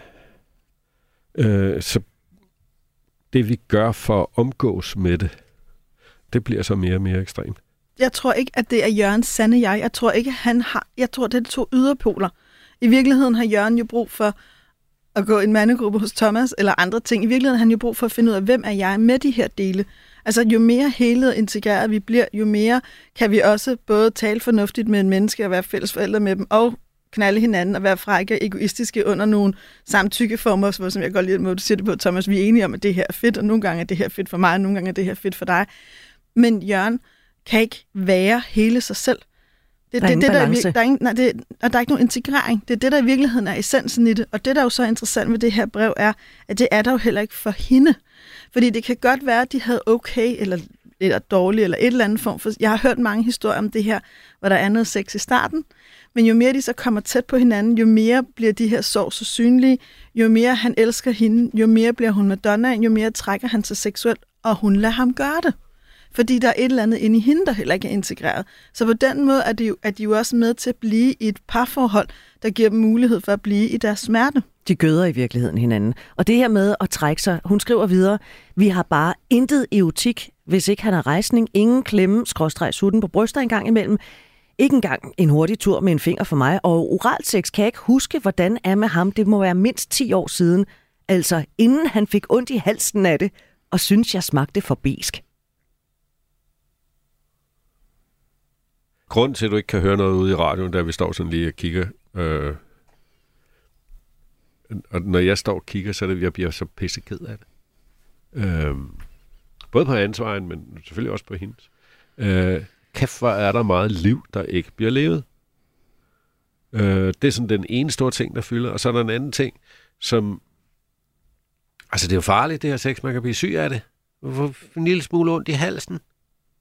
øh, så det vi gør for at omgås med det, det bliver så mere og mere ekstremt. Jeg tror ikke, at det er Jørgens sande jeg. Jeg tror ikke, han har... Jeg tror, det er to yderpoler. I virkeligheden har Jørgen jo brug for at gå en mandegruppe hos Thomas eller andre ting. I virkeligheden har han jo brug for at finde ud af, hvem er jeg med de her dele. Altså, jo mere hele og integreret vi bliver, jo mere kan vi også både tale fornuftigt med en menneske og være fælles forældre med dem, og knalde hinanden og være frække og egoistiske under nogle samtykkeformer, som jeg godt lide, at du siger det på, Thomas, vi er enige om, at det her er fedt, og nogle gange er det her fedt for mig, og nogle gange er det her fedt for dig. Men Jørgen kan ikke være hele sig selv. Det, der er det, det, der, er, der, er ingen, nej, det, og der er ikke nogen integrering. Det er det, der i virkeligheden er essensen i det. Og det, der er jo så interessant med det her brev, er, at det er der jo heller ikke for hende. Fordi det kan godt være, at de havde okay, eller, eller dårligt, eller et eller andet form for... Jeg har hørt mange historier om det her, hvor der er noget sex i starten, men jo mere de så kommer tæt på hinanden, jo mere bliver de her sår så synlige, jo mere han elsker hende, jo mere bliver hun Madonna, jo mere trækker han sig seksuelt, og hun lader ham gøre det fordi der er et eller andet inde i hende, der heller ikke er integreret. Så på den måde er de, jo, er de jo også med til at blive i et parforhold, der giver dem mulighed for at blive i deres smerte. De gøder i virkeligheden hinanden. Og det her med at trække sig, hun skriver videre, vi har bare intet erotik, hvis ikke han har rejsning, ingen klemme, skråstreg sutten på bryster engang imellem, ikke engang en hurtig tur med en finger for mig, og oralsex kan jeg ikke huske, hvordan er med ham. Det må være mindst 10 år siden. Altså, inden han fik ondt i halsen af det, og synes, jeg smagte for besk. grund til, at du ikke kan høre noget ude i radioen, der vi står sådan lige og kigger. Øh, og når jeg står og kigger, så er det, jeg bliver så pisseked af det. Øh, både på hans vejen, men selvfølgelig også på hendes. Øh, kæft, hvor er der meget liv, der ikke bliver levet. Øh, det er sådan den ene store ting, der fylder. Og så er der en anden ting, som... Altså, det er jo farligt, det her sex. Man kan blive syg af det. Få en lille smule ondt i halsen.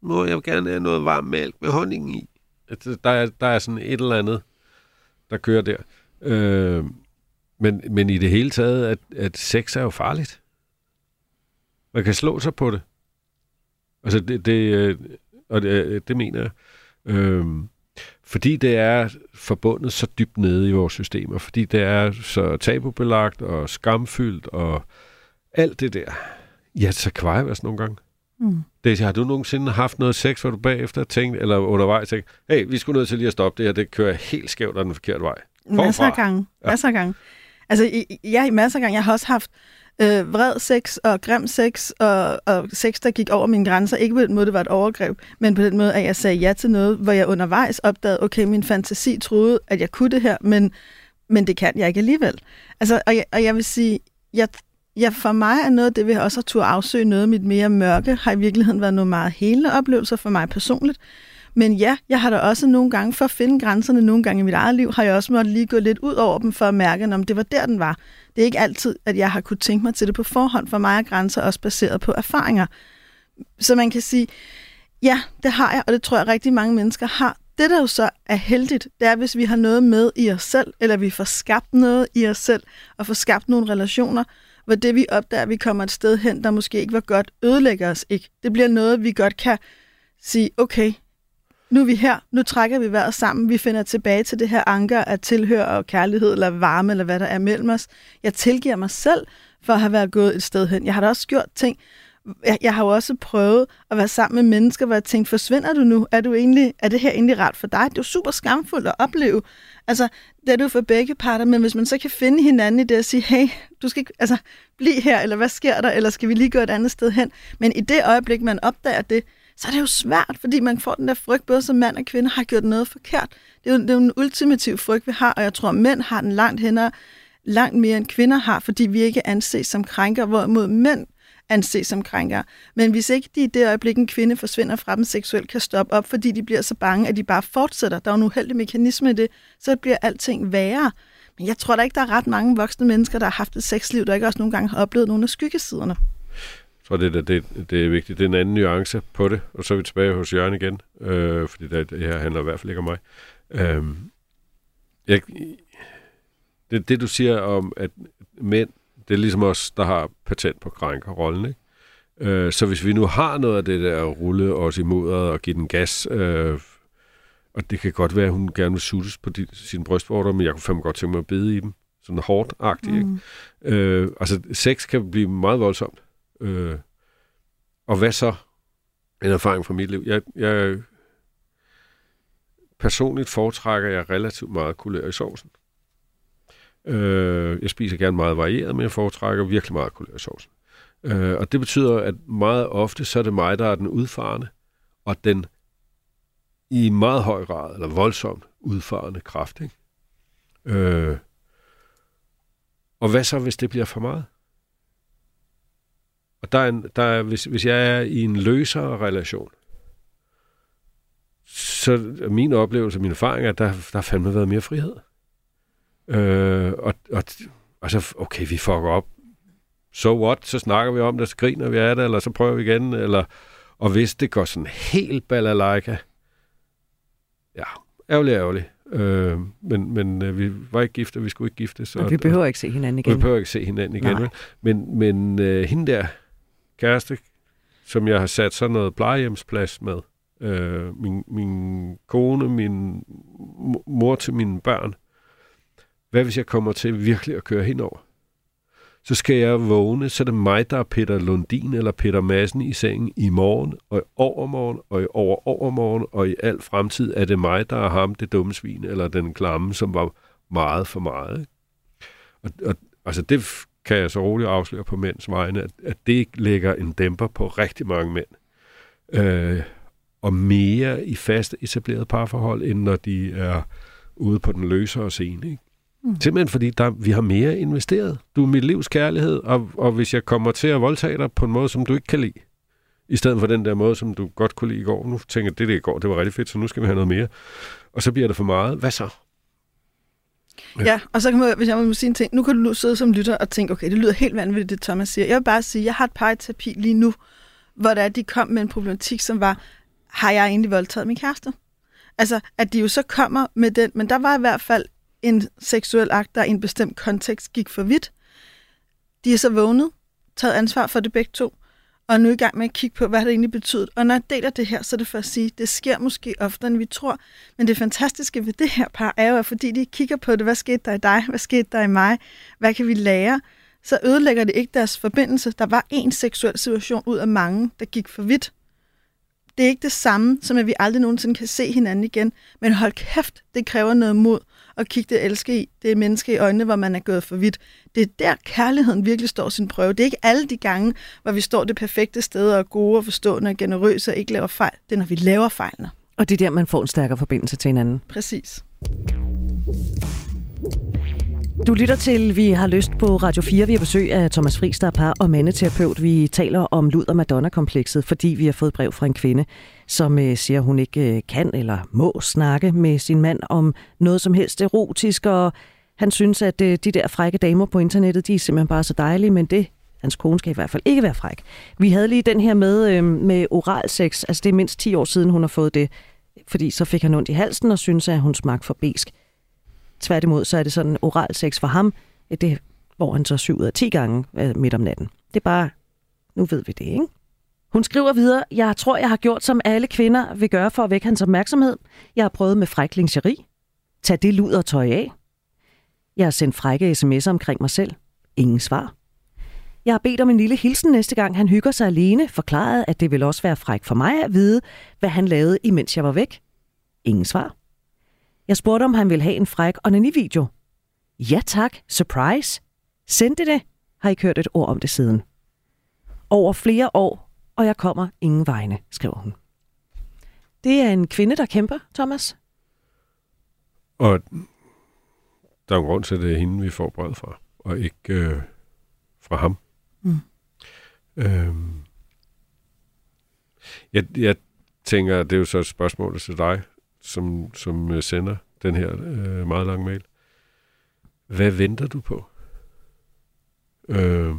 Må jeg gerne have noget varm mælk med honning i. Altså, der er, der er sådan et eller andet, der kører der. Øh, men, men i det hele taget, at, at sex er jo farligt. Man kan slå sig på det. Altså, det, det, øh, og det, det mener jeg. Øh, fordi det er forbundet så dybt nede i vores systemer, fordi det er så tabubelagt og skamfyldt og alt det der. Ja, så vi os nogle gange. Mm. Daisy, har du nogensinde haft noget sex, hvor du bagefter tænkt, eller undervejs tænkt, hey, vi skulle nødt til lige at stoppe det her, det kører helt skævt af den forkerte vej? Forfra. Masser af gange. Ja. Masser af gange. Altså, ja, i masser af gange. Jeg har også haft øh, vred sex og grim sex og, og sex, der gik over mine grænser. Ikke på den måde, det var et overgreb, men på den måde, at jeg sagde ja til noget, hvor jeg undervejs opdagede, okay, min fantasi troede, at jeg kunne det her, men, men det kan jeg ikke alligevel. Altså, og jeg, og jeg vil sige, jeg, jeg, for mig er noget af det, vi også har tur afsøge noget af mit mere mørke, har i virkeligheden været nogle meget helende oplevelser for mig personligt. Men ja, jeg har da også nogle gange, for at finde grænserne nogle gange i mit eget liv, har jeg også måttet lige gå lidt ud over dem for at mærke, om det var der, den var. Det er ikke altid, at jeg har kunne tænke mig til det på forhånd. For mig er grænser også baseret på erfaringer. Så man kan sige, ja, det har jeg, og det tror jeg rigtig mange mennesker har. Det, der jo så er heldigt, det er, hvis vi har noget med i os selv, eller vi får skabt noget i os selv, og får skabt nogle relationer, hvor det, vi opdager, vi kommer et sted hen, der måske ikke var godt, ødelægger os ikke. Det bliver noget, vi godt kan sige, okay, nu er vi her, nu trækker vi vejret sammen, vi finder tilbage til det her anker af tilhør og kærlighed, eller varme, eller hvad der er mellem os. Jeg tilgiver mig selv for at have været gået et sted hen. Jeg har da også gjort ting, jeg, jeg har jo også prøvet at være sammen med mennesker, hvor jeg tænkte, forsvinder du nu? Er, du egentlig, er det her egentlig rart for dig? Det er jo super skamfuldt at opleve. Altså, det er du for begge parter, men hvis man så kan finde hinanden i det og sige, hey, du skal ikke, altså, blive her, eller hvad sker der, eller skal vi lige gå et andet sted hen? Men i det øjeblik, man opdager det, så er det jo svært, fordi man får den der frygt, både som mand og kvinde har gjort noget forkert. Det er jo, det er jo en ultimativ frygt, vi har, og jeg tror, at mænd har den langt hen langt mere end kvinder har, fordi vi ikke anses som krænker, hvorimod mænd anses som krænker. Men hvis ikke de i det øjeblik, en kvinde forsvinder fra dem seksuelt, kan stoppe op, fordi de bliver så bange, at de bare fortsætter, der er en uheldig mekanisme i det, så bliver alting værre. Men jeg tror da ikke, der er ret mange voksne mennesker, der har haft et sexliv, der ikke også nogle gange har oplevet nogle af skyggesiderne. Tror, det, det, det er vigtigt. Det er en anden nuance på det, og så er vi tilbage hos Jørgen igen, øh, fordi det, det her handler i hvert fald ikke om mig. Øh, jeg, det, det, du siger om, at mænd det er ligesom os, der har patent på krænkerrollen, ikke? Øh, så hvis vi nu har noget af det der at rulle os imod og give den gas, øh, og det kan godt være, at hun gerne vil suttes på de, sine brystvorter, men jeg kunne fandme godt tænke mig at bide i dem. Sådan hårdt-agtigt, mm. ikke? Øh, altså, sex kan blive meget voldsomt. Øh, og hvad så? En erfaring fra mit liv. Jeg, jeg personligt foretrækker jeg relativt meget kulør i sovsen. Øh, jeg spiser gerne meget varieret, men jeg foretrækker virkelig meget kulørsovs. Øh, og det betyder, at meget ofte, så er det mig, der er den udfarende, og den i meget høj grad, eller voldsomt udfarende kraft. Ikke? Øh, og hvad så, hvis det bliver for meget? Og der er en, der er, hvis, hvis jeg er i en løsere relation, så er min oplevelse og min erfaring, at der, der har fandme været mere frihed. Øh, og, og, og så, okay, vi fucker op. So what? Så snakker vi om det, så griner vi af det, eller så prøver vi igen, eller... Og hvis det går sådan helt balalaika, ja, ærgerlig, ærgerlig. Øh, men men øh, vi var ikke gifte, vi skulle ikke gifte. Så, og vi behøver ikke se hinanden igen. Vi behøver ikke se hinanden igen. Nej. Men, men øh, hende der kæreste, som jeg har sat sådan noget plejehjemsplads med, øh, min, min kone, min mor til mine børn, hvad hvis jeg kommer til virkelig at køre henover? Så skal jeg vågne, så er det mig, der er Peter Lundin eller Peter Madsen i sengen i morgen, og i overmorgen, og i over overmorgen, og i al fremtid er det mig, der er ham, det dumme svin, eller den klamme, som var meget for meget. Og, og altså det kan jeg så roligt afsløre på mænds vegne, at, at det lægger en dæmper på rigtig mange mænd. Øh, og mere i fast etableret parforhold, end når de er ude på den løsere scene. Ikke? Mm. Simpelthen fordi der, vi har mere investeret. Du er mit livs kærlighed, og, og hvis jeg kommer til at voldtage dig på en måde, som du ikke kan lide, i stedet for den der måde, som du godt kunne lide i går, nu tænker jeg, det der i går, det var rigtig fedt, så nu skal vi have noget mere. Og så bliver det for meget. Hvad så? Ja, ja og så kan man, hvis jeg må sige en ting, nu kan du sidde som lytter og tænke, okay, det lyder helt vanvittigt, det Thomas siger. Jeg vil bare sige, jeg har et par terapi lige nu, hvor der de kom med en problematik, som var, har jeg egentlig voldtaget min kæreste? Altså, at de jo så kommer med den, men der var i hvert fald en seksuel akt, der i en bestemt kontekst gik for vidt. De er så vågnet, taget ansvar for det begge to, og er nu i gang med at kigge på, hvad det egentlig betyder. Og når jeg deler det her, så er det for at sige, det sker måske oftere, end vi tror. Men det fantastiske ved det her par er jo, at fordi de kigger på det, hvad skete der i dig, hvad skete der i mig, hvad kan vi lære, så ødelægger det ikke deres forbindelse. Der var en seksuel situation ud af mange, der gik for vidt. Det er ikke det samme, som at vi aldrig nogensinde kan se hinanden igen. Men hold kæft, det kræver noget mod at kigge det elske i, det menneske i øjnene, hvor man er gået for vidt. Det er der, kærligheden virkelig står sin prøve. Det er ikke alle de gange, hvor vi står det perfekte sted og er gode og forstående og generøse og ikke laver fejl. Det er, når vi laver fejlene. Og det er der, man får en stærkere forbindelse til hinanden. Præcis. Du lytter til Vi har lyst på Radio 4. Vi har besøg af Thomas Friis, der er par og mandeterapeut. Vi taler om luder Madonna-komplekset, fordi vi har fået brev fra en kvinde, som øh, siger, hun ikke øh, kan eller må snakke med sin mand om noget som helst erotisk, og han synes, at øh, de der frække damer på internettet, de er simpelthen bare så dejlige, men det Hans kone skal i hvert fald ikke være fræk. Vi havde lige den her med, øh, med oral sex. Altså det er mindst 10 år siden, hun har fået det. Fordi så fik han ondt i halsen og synes, at hun smagte for besk. Tværtimod, så er det sådan oral sex for ham, det, hvor han så 7 ud af 10 gange øh, midt om natten. Det er bare, nu ved vi det, ikke? Hun skriver videre, jeg tror, jeg har gjort, som alle kvinder vil gøre for at vække hans opmærksomhed. Jeg har prøvet med fræk lingeri. Tag det luder tøj af. Jeg har sendt frække sms'er omkring mig selv. Ingen svar. Jeg har bedt om en lille hilsen næste gang, han hygger sig alene, forklaret, at det vil også være fræk for mig at vide, hvad han lavede, imens jeg var væk. Ingen svar. Jeg spurgte, om han ville have en fræk onani-video. Ja tak, surprise. Sendte det. Har ikke hørt et ord om det siden. Over flere år, og jeg kommer ingen vegne, skriver hun. Det er en kvinde, der kæmper, Thomas. Og der er en grund til, at det er hende, vi får brevet fra, og ikke øh, fra ham. Mm. Øhm, jeg, jeg tænker, det er jo så et spørgsmål til dig, som, som øh, sender den her øh, meget lange mail. Hvad venter du på? Øh,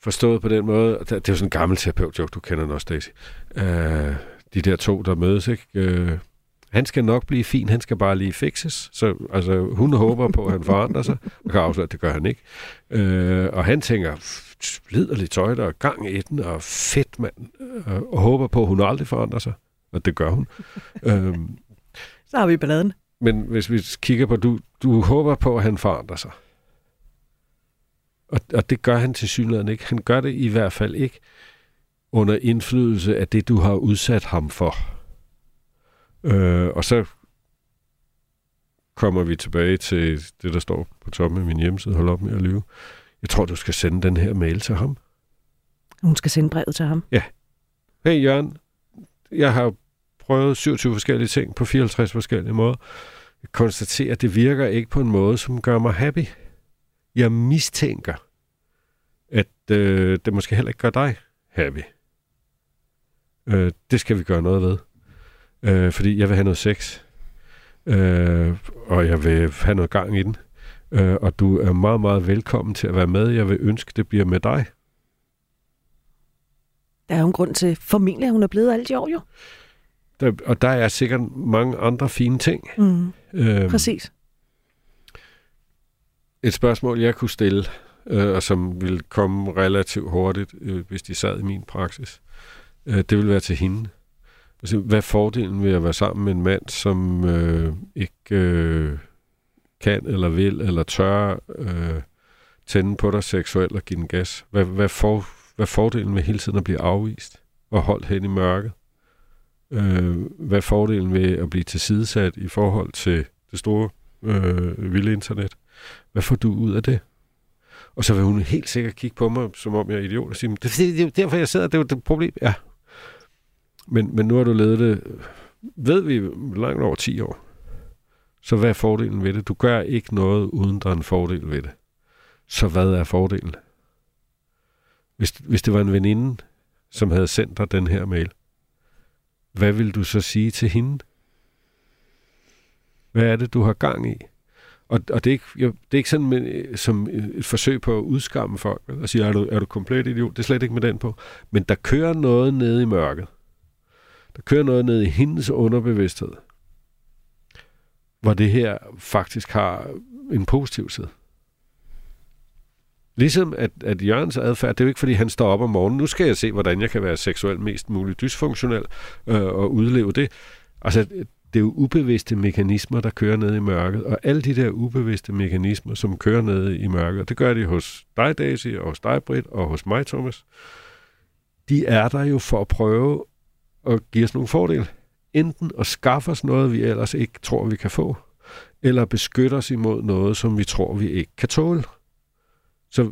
forstået på den måde, det er jo sådan en gammel terapeut-joke, du kender den også, Daisy. Øh, de der to, der mødes, ikke? Øh, han skal nok blive fin, han skal bare lige fixes. Så altså, hun håber på, at han forandrer sig, og kan afsløre, at det gør han ikke. Øh, og han tænker, liderligt tøj, der er gang i den, og fedt mand, øh, og håber på, at hun aldrig forandrer sig. Og det gør hun. <laughs> øhm, Så har vi balladen. men hvis vi kigger på, du, du håber på, at han forandrer sig. Og, og det gør han til synligheden ikke. Han gør det i hvert fald ikke under indflydelse af det, du har udsat ham for. Øh, og så kommer vi tilbage til det, der står på toppen af min hjemmeside. Hold op med at lyve. Jeg tror, du skal sende den her mail til ham. Hun skal sende brevet til ham. Hey Jørgen, jeg har prøvet 27 forskellige ting på 54 forskellige måder. Jeg konstaterer, at det virker ikke på en måde, som gør mig happy. Jeg mistænker, at øh, det måske heller ikke gør dig happy. Øh, det skal vi gøre noget ved. Øh, fordi jeg vil have noget sex. Øh, og jeg vil have noget gang i den. Øh, og du er meget, meget velkommen til at være med. Jeg vil ønske, det bliver med dig. Der er jo en grund til, formentlig at hun er blevet alt i år jo. Der, og der er sikkert mange andre fine ting. Mm, Øhm, præcis. Et spørgsmål, jeg kunne stille, øh, og som ville komme relativt hurtigt, øh, hvis de sad i min praksis, øh, det ville være til hende. Altså, hvad er fordelen ved at være sammen med en mand, som øh, ikke øh, kan eller vil eller tør øh, tænde på dig seksuelt og give den gas? Hvad, hvad, for, hvad er fordelen ved hele tiden at blive afvist og holdt hen i mørket? Øh, hvad er fordelen ved at blive tilsidesat i forhold til det store øh, vilde internet? Hvad får du ud af det? Og så vil hun helt sikkert kigge på mig, som om jeg er idiot, og sige, det, det, det er derfor, jeg sidder, det er jo det problem. Ja. Men, men nu har du levet det, ved vi, langt over 10 år. Så hvad er fordelen ved det? Du gør ikke noget, uden der er en fordel ved det. Så hvad er fordelen? Hvis, hvis det var en veninde, som havde sendt dig den her mail, hvad vil du så sige til hende? Hvad er det, du har gang i? Og, og det, er ikke, jeg, det er ikke sådan med, øh, som øh, et forsøg på at udskamme folk, og sige, er du, er du komplet idiot? Det er slet ikke med den på. Men der kører noget nede i mørket. Der kører noget nede i hendes underbevidsthed, hvor det her faktisk har en positiv side. Ligesom at, at Jørgens adfærd, det er jo ikke fordi, han står op om morgenen, nu skal jeg se, hvordan jeg kan være seksuelt mest muligt dysfunktionel øh, og udleve det. Altså, det er jo ubevidste mekanismer, der kører ned i mørket, og alle de der ubevidste mekanismer, som kører ned i mørket, det gør de hos dig, Daisy, og hos dig, Britt, og hos mig, Thomas. De er der jo for at prøve at give os nogle fordele. Enten at skaffe os noget, vi ellers ikke tror, vi kan få, eller beskytte os imod noget, som vi tror, vi ikke kan tåle. Så,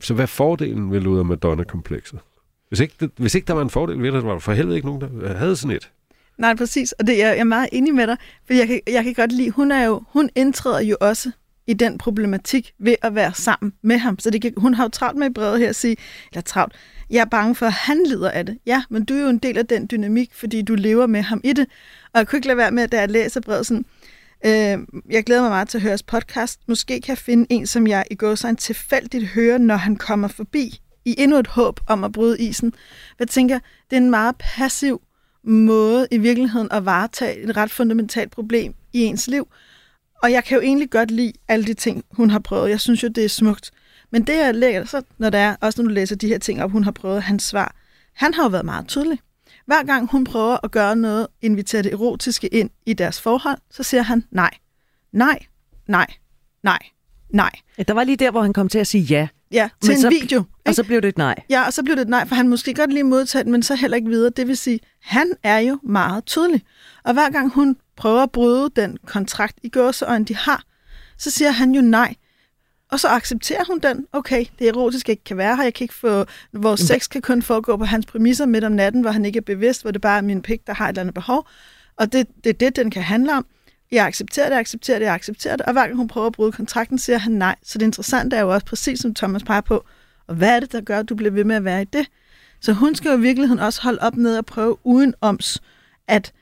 så hvad er fordelen ved Luder Madonna-komplekset? Hvis ikke, det, hvis ikke der var en fordel ved det, var der for helvede ikke nogen, der havde sådan et. Nej, præcis. Og det, jeg, jeg er meget enig med dig, for jeg kan, jeg kan godt lide, hun er jo, hun indtræder jo også i den problematik ved at være sammen med ham. Så det kan, hun har jo travlt med i brevet her at sige, eller travlt, jeg er bange for, at han lider af det. Ja, men du er jo en del af den dynamik, fordi du lever med ham i det. Og jeg kunne ikke lade være med, da jeg læser brevet sådan, øh, jeg glæder mig meget til at høre jeres podcast. Måske kan jeg finde en, som jeg i går så tilfældigt hører, når han kommer forbi, i endnu et håb om at bryde isen. Jeg tænker, det er en meget passiv måde i virkeligheden at varetage et ret fundamentalt problem i ens liv. Og jeg kan jo egentlig godt lide alle de ting, hun har prøvet. Jeg synes jo, det er smukt. Men det, jeg lægger, så når der er, også når du læser de her ting op, hun har prøvet, hans svar, han har jo været meget tydelig. Hver gang hun prøver at gøre noget, invitere det erotiske ind i deres forhold, så siger han nej, nej, nej, nej, nej. Ja, der var lige der, hvor han kom til at sige ja. Ja, til Men en så- video. Og ikke? så blev det et nej. Ja, og så blev det et nej, for han måske godt lige modtaget, men så heller ikke videre. Det vil sige, han er jo meget tydelig. Og hver gang hun prøver at bryde den kontrakt i gåseøjne, de har, så siger han jo nej. Og så accepterer hun den. Okay, det erotiske ikke kan være her. Jeg kan ikke få... Vores sex kan kun foregå på hans præmisser midt om natten, hvor han ikke er bevidst, hvor det bare er min pik, der har et eller andet behov. Og det, det er det, den kan handle om. Jeg accepterer det, jeg accepterer det, jeg accepterer det. Og hver gang hun prøver at bryde kontrakten, siger han nej. Så det interessante er jo også præcis, som Thomas peger på, og hvad er det, der gør, at du bliver ved med at være i det? Så hun skal jo i virkeligheden også holde op med at prøve udenoms at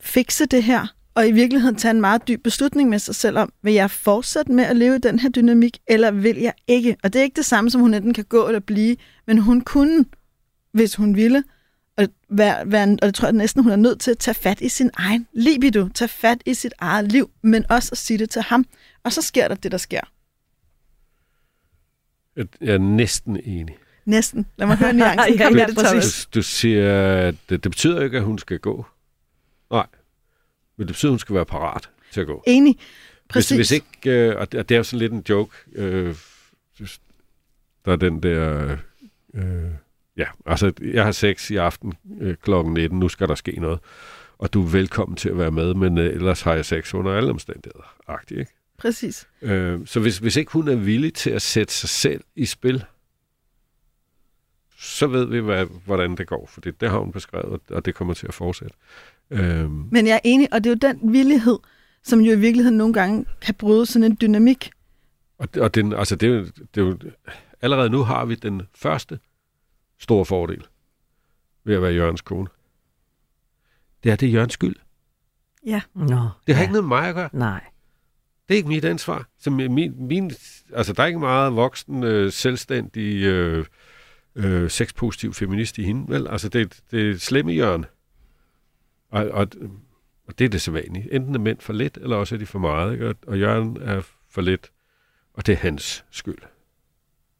fikse det her, og i virkeligheden tage en meget dyb beslutning med sig selv om, vil jeg fortsætte med at leve i den her dynamik, eller vil jeg ikke? Og det er ikke det samme, som hun enten kan gå eller blive, men hun kunne, hvis hun ville, og, være, være, og det tror jeg næsten, hun er nødt til at tage fat i sin egen libido, tage fat i sit eget liv, men også at sige det til ham. Og så sker der det, der sker. Jeg er næsten enig. Næsten. Lad mig høre nuancen. <laughs> Ja, ja. Thomas. Du, du siger, at det, det betyder ikke, at hun skal gå. Nej. Men det betyder, at hun skal være parat til at gå. Enig. Hvis, Præcis. hvis ikke, øh, og det er jo sådan lidt en joke, øh, der er den der, øh, ja, altså jeg har sex i aften øh, klokken 19, nu skal der ske noget, og du er velkommen til at være med, men øh, ellers har jeg sex under alle omstændigheder, agtigt, ikke? Præcis. Øh, så hvis, hvis ikke hun er villig til at sætte sig selv i spil, så ved vi, hvad, hvordan det går, for det, det har hun beskrevet, og det kommer til at fortsætte. Øh, Men jeg er enig, og det er jo den villighed, som jo i virkeligheden nogle gange kan bryde sådan en dynamik. Og, og den, altså det, er jo- det er jo, allerede nu har vi den første store fordel ved at være Jørgens kone. Det er, det er Jørgens skyld. Ja. Nå, Det har ja. ikke noget med mig at gøre. Nej. Det er ikke mit ansvar. Så min, min, min, altså, der er ikke meget voksen, øh, selvstændig, øh, øh, sexpositiv feminist i hende. Vel? Altså, det, det er slemme Jørgen. Og, og, og det er det sædvanlige. Enten er mænd for lidt, eller også er de for meget. Ikke? Og, og Jørgen er for lidt, og det er hans skyld.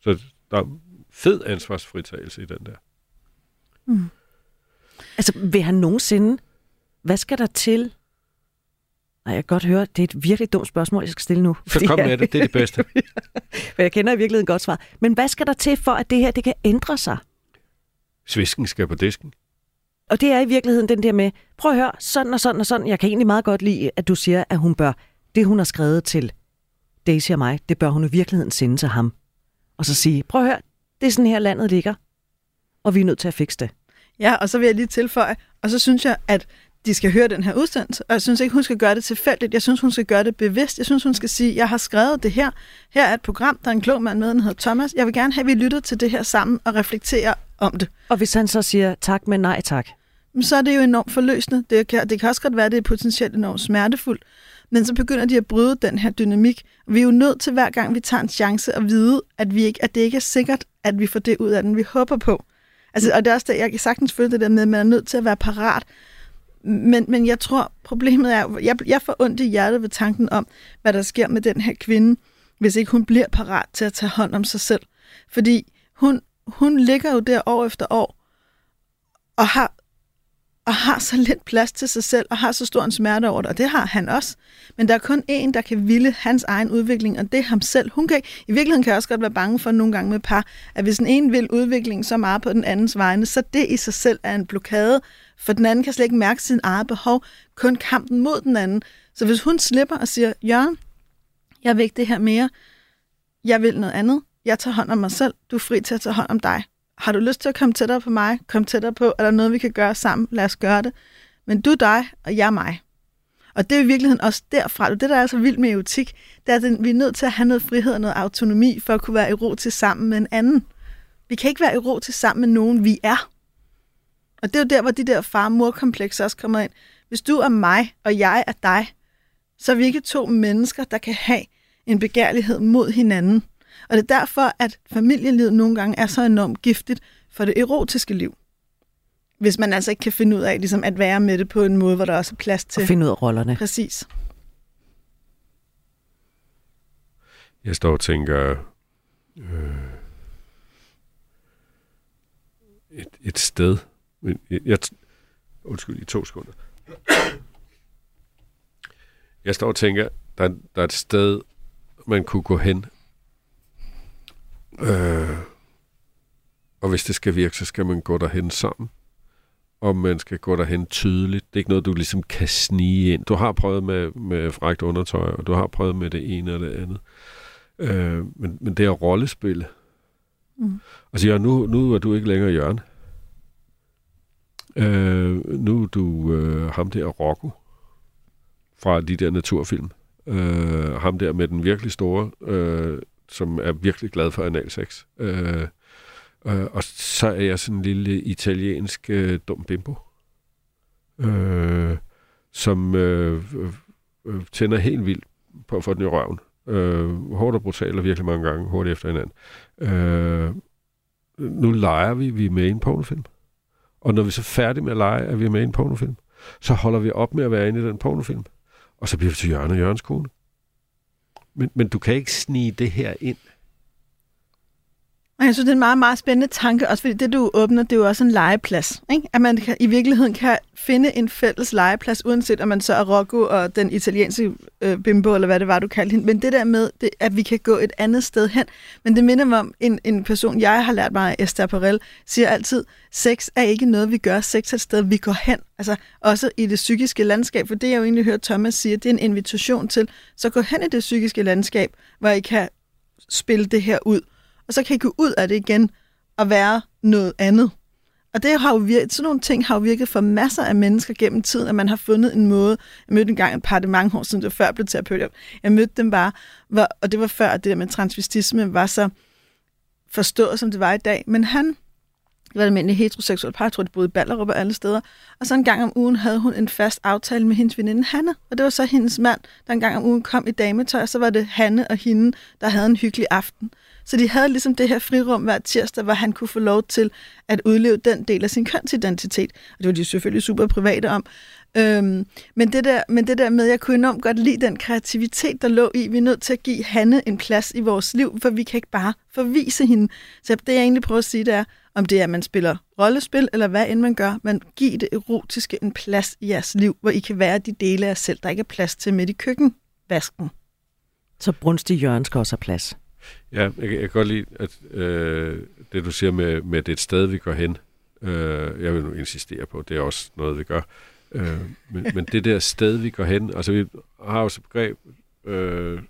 Så der er fed ansvarsfritagelse i den der. Altså, vil han nogensinde... Hvad skal der til? Nej, jeg kan godt høre, det er et virkelig dumt spørgsmål, jeg skal stille nu. Så kom med det, det er det bedste. <laughs> For jeg kender i virkeligheden godt svar. Men hvad skal der til for, at det her det kan ændre sig? Svisken skal på disken. Og det er i virkeligheden den der med, prøv at høre, sådan og sådan og sådan. Jeg kan egentlig meget godt lide, at du siger, at hun bør, det hun har skrevet til Daisy og mig, det bør hun i virkeligheden sende til ham. Og så sige, prøv at høre, det er sådan her landet ligger, og vi er nødt til at fikse det. Ja, og så vil jeg lige tilføje, og så synes jeg, at de skal høre den her udsendelse, og jeg synes ikke, hun skal gøre det tilfældigt. Jeg synes, hun skal gøre det bevidst. Jeg synes, hun skal sige, jeg har skrevet det her. Her er et program, der er en klog mand med, den hedder Thomas. Jeg vil gerne have, at vi lytter til det her sammen og reflekterer om det. Og hvis han så siger tak, men nej tak. Men så er det jo enormt forløsende. Det kan, det kan også godt være, at det er potentielt enormt smertefuldt. Men så begynder de at bryde den her dynamik. Vi er jo nødt til hver gang, vi tager en chance at vide, at, vi ikke, at det ikke er sikkert, at vi får det ud af den, vi håber på. Altså, og det er også det, jeg kan sagtens føle det der med, at man er nødt til at være parat. Men, men jeg tror, problemet er, jeg, jeg får ondt i hjertet ved tanken om, hvad der sker med den her kvinde, hvis ikke hun bliver parat til at tage hånd om sig selv. Fordi hun, hun ligger jo der år efter år, og har og har så lidt plads til sig selv, og har så stor en smerte over det, og det har han også. Men der er kun én, der kan ville hans egen udvikling, og det er ham selv. Hun kan, I virkeligheden kan jeg også godt være bange for nogle gange med par, at hvis den ene vil udviklingen så meget på den andens vegne, så det i sig selv er en blokade, for den anden kan slet ikke mærke sin eget behov, kun kampen mod den anden. Så hvis hun slipper og siger, Jørgen, jeg vil ikke det her mere, jeg vil noget andet, jeg tager hånd om mig selv, du er fri til at tage hånd om dig. Har du lyst til at komme tættere på mig? Kom tættere på. Er der noget, vi kan gøre sammen? Lad os gøre det. Men du er dig, og jeg er mig. Og det er i virkeligheden også derfra, det der er så vildt med erotik, det er, at vi er nødt til at have noget frihed og noget autonomi for at kunne være erotisk sammen med en anden. Vi kan ikke være erotisk sammen med nogen, vi er. Og det er jo der, hvor de der far-mor-komplekser også kommer ind. Hvis du er mig, og jeg er dig, så er vi ikke to mennesker, der kan have en begærlighed mod hinanden. Og det er derfor, at familielivet nogle gange er så enormt giftigt for det erotiske liv. Hvis man altså ikke kan finde ud af ligesom at være med det på en måde, hvor der også er plads til... Og finde ud af rollerne. Præcis. Jeg står og tænker... Øh, et, et sted. Jeg, jeg, undskyld, i to sekunder. Jeg står og tænker, der, der er et sted, man kunne gå hen. Øh, og hvis det skal virke, så skal man gå derhen sammen. Og man skal gå derhen tydeligt. Det er ikke noget, du ligesom kan snige ind. Du har prøvet med, med frækt undertøj, og du har prøvet med det ene og det andet. Øh, men, men det er rollespil. Mm. Og siger, nu, nu er du ikke længere Jørgen. Øh, nu er du øh, ham der Rocco fra de der naturfilm. Øh, ham der med den virkelig store, øh, som er virkelig glad for analsex. Øh, øh, og så er jeg sådan en lille italiensk øh, dum bimbo, øh, som øh, øh, øh, tænder helt vildt på at få den i røven. Øh, hårdt og brutalt og virkelig mange gange, hurtigt efter hinanden. Øh, nu leger vi, vi er med i en pornofilm. Og når vi så er færdige med at lege, at vi er med i en pornofilm, så holder vi op med at være inde i den pornofilm. Og så bliver vi til Jørgen og Jørgens kone. Men, men du kan ikke snige det her ind. Og jeg synes, det er en meget, meget spændende tanke, også fordi det, du åbner, det er jo også en legeplads. Ikke? At man kan, i virkeligheden kan finde en fælles legeplads, uanset om man så er Rocco og den italienske øh, bimbo, eller hvad det var, du kaldte hende. Men det der med, det, at vi kan gå et andet sted hen. Men det minder mig om en, en person, jeg har lært mig, Esther Perel, siger altid, sex er ikke noget, vi gør. Sex er et sted, vi går hen. Altså også i det psykiske landskab. For det, jeg jo egentlig hører Thomas sige, det er en invitation til, så gå hen i det psykiske landskab, hvor I kan spille det her ud og så kan I gå ud af det igen og være noget andet. Og det har jo virket, sådan nogle ting har jo virket for masser af mennesker gennem tiden, at man har fundet en måde. Jeg mødte en gang et par, det mange år siden, det var før jeg blev terapeut. Jeg mødte dem bare, hvor, og det var før, at det der med transvestisme var så forstået, som det var i dag. Men han var et almindeligt heteroseksuel par, jeg tror, de boede i Ballerup og alle steder. Og så en gang om ugen havde hun en fast aftale med hendes veninde Hanne, og det var så hendes mand, der en gang om ugen kom i dametøj, og så var det Hanne og hende, der havde en hyggelig aften. Så de havde ligesom det her frirum hver tirsdag, hvor han kunne få lov til at udleve den del af sin kønsidentitet. Og det var de selvfølgelig super private om. Øhm, men, det der, men det der med, at jeg kunne enormt godt lide den kreativitet, der lå i, vi er nødt til at give Hanne en plads i vores liv, for vi kan ikke bare forvise hende. Så det jeg egentlig prøver at sige, det er, om det er, at man spiller rollespil, eller hvad end man gør, men giv det erotiske en plads i jeres liv, hvor I kan være de dele af jer selv, der ikke er plads til midt i køkkenvasken. Så brunstig Jørgen skal også have plads. Ja, jeg, jeg kan godt lide, at øh, det du siger med, med det sted, vi går hen, øh, jeg vil nu insistere på, det er også noget, vi gør. Øh, men, men det der sted, vi går hen, altså vi har jo et begreb, øh,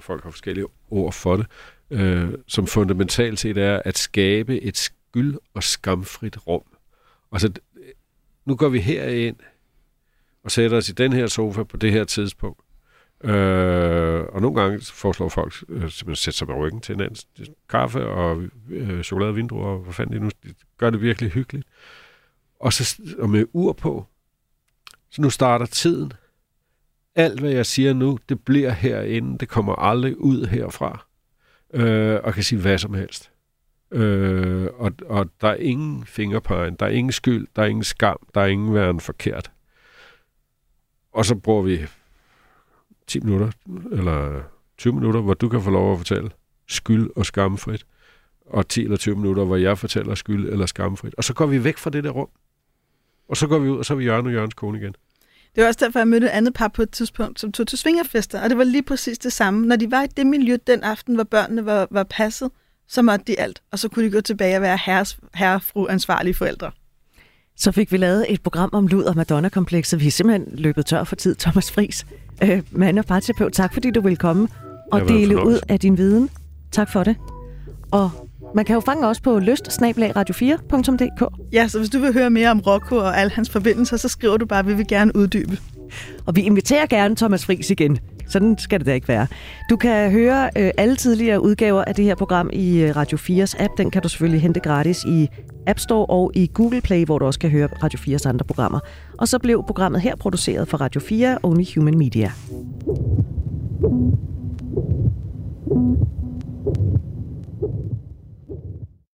folk har forskellige ord for det, øh, som fundamentalt set er at skabe et skyld- og skamfrit rum. Altså, nu går vi herind og sætter os i den her sofa på det her tidspunkt. Øh, og nogle gange foreslår folk øh, simpelthen at sætte sig med ryggen til hinanden. Kaffe og øh, chokolade vindruer, og hvad fanden det nu. det gør det virkelig hyggeligt. Og, så, og med ur på. Så nu starter tiden. Alt, hvad jeg siger nu, det bliver herinde. Det kommer aldrig ud herfra. Øh, og kan sige hvad som helst. Øh, og, og der er ingen fingerpegen, der er ingen skyld, der er ingen skam, der er ingen væren forkert. Og så bruger vi 10 minutter, eller 20 minutter, hvor du kan få lov at fortælle skyld og skamfrit, og 10 eller 20 minutter, hvor jeg fortæller skyld eller skamfrit. Og så går vi væk fra det der rum. Og så går vi ud, og så er vi Jørgen og Jørgens kone igen. Det var også derfor, jeg mødte et andet par på et tidspunkt, som tog til svingerfester, og det var lige præcis det samme. Når de var i det miljø den aften, hvor børnene var, var passet, så måtte de alt, og så kunne de gå tilbage og være herres, herre, fru, ansvarlige forældre. Så fik vi lavet et program om lud og Madonna-komplekset. Vi er simpelthen løbet tør for tid, Thomas Friis. Øh, mand og parterapeut, tak fordi du vil komme og dele ud af din viden. Tak for det. Og man kan jo fange os på lyst radio4.dk. Ja, så hvis du vil høre mere om Rocco og alle hans forbindelser, så skriver du bare, at vi vil gerne uddybe. Og vi inviterer gerne Thomas Friis igen. Sådan skal det da ikke være. Du kan høre øh, alle tidligere udgaver af det her program i øh, Radio 4's app. Den kan du selvfølgelig hente gratis i App Store og i Google Play, hvor du også kan høre Radio 4's andre programmer. Og så blev programmet her produceret for Radio 4 Only Human Media. thank you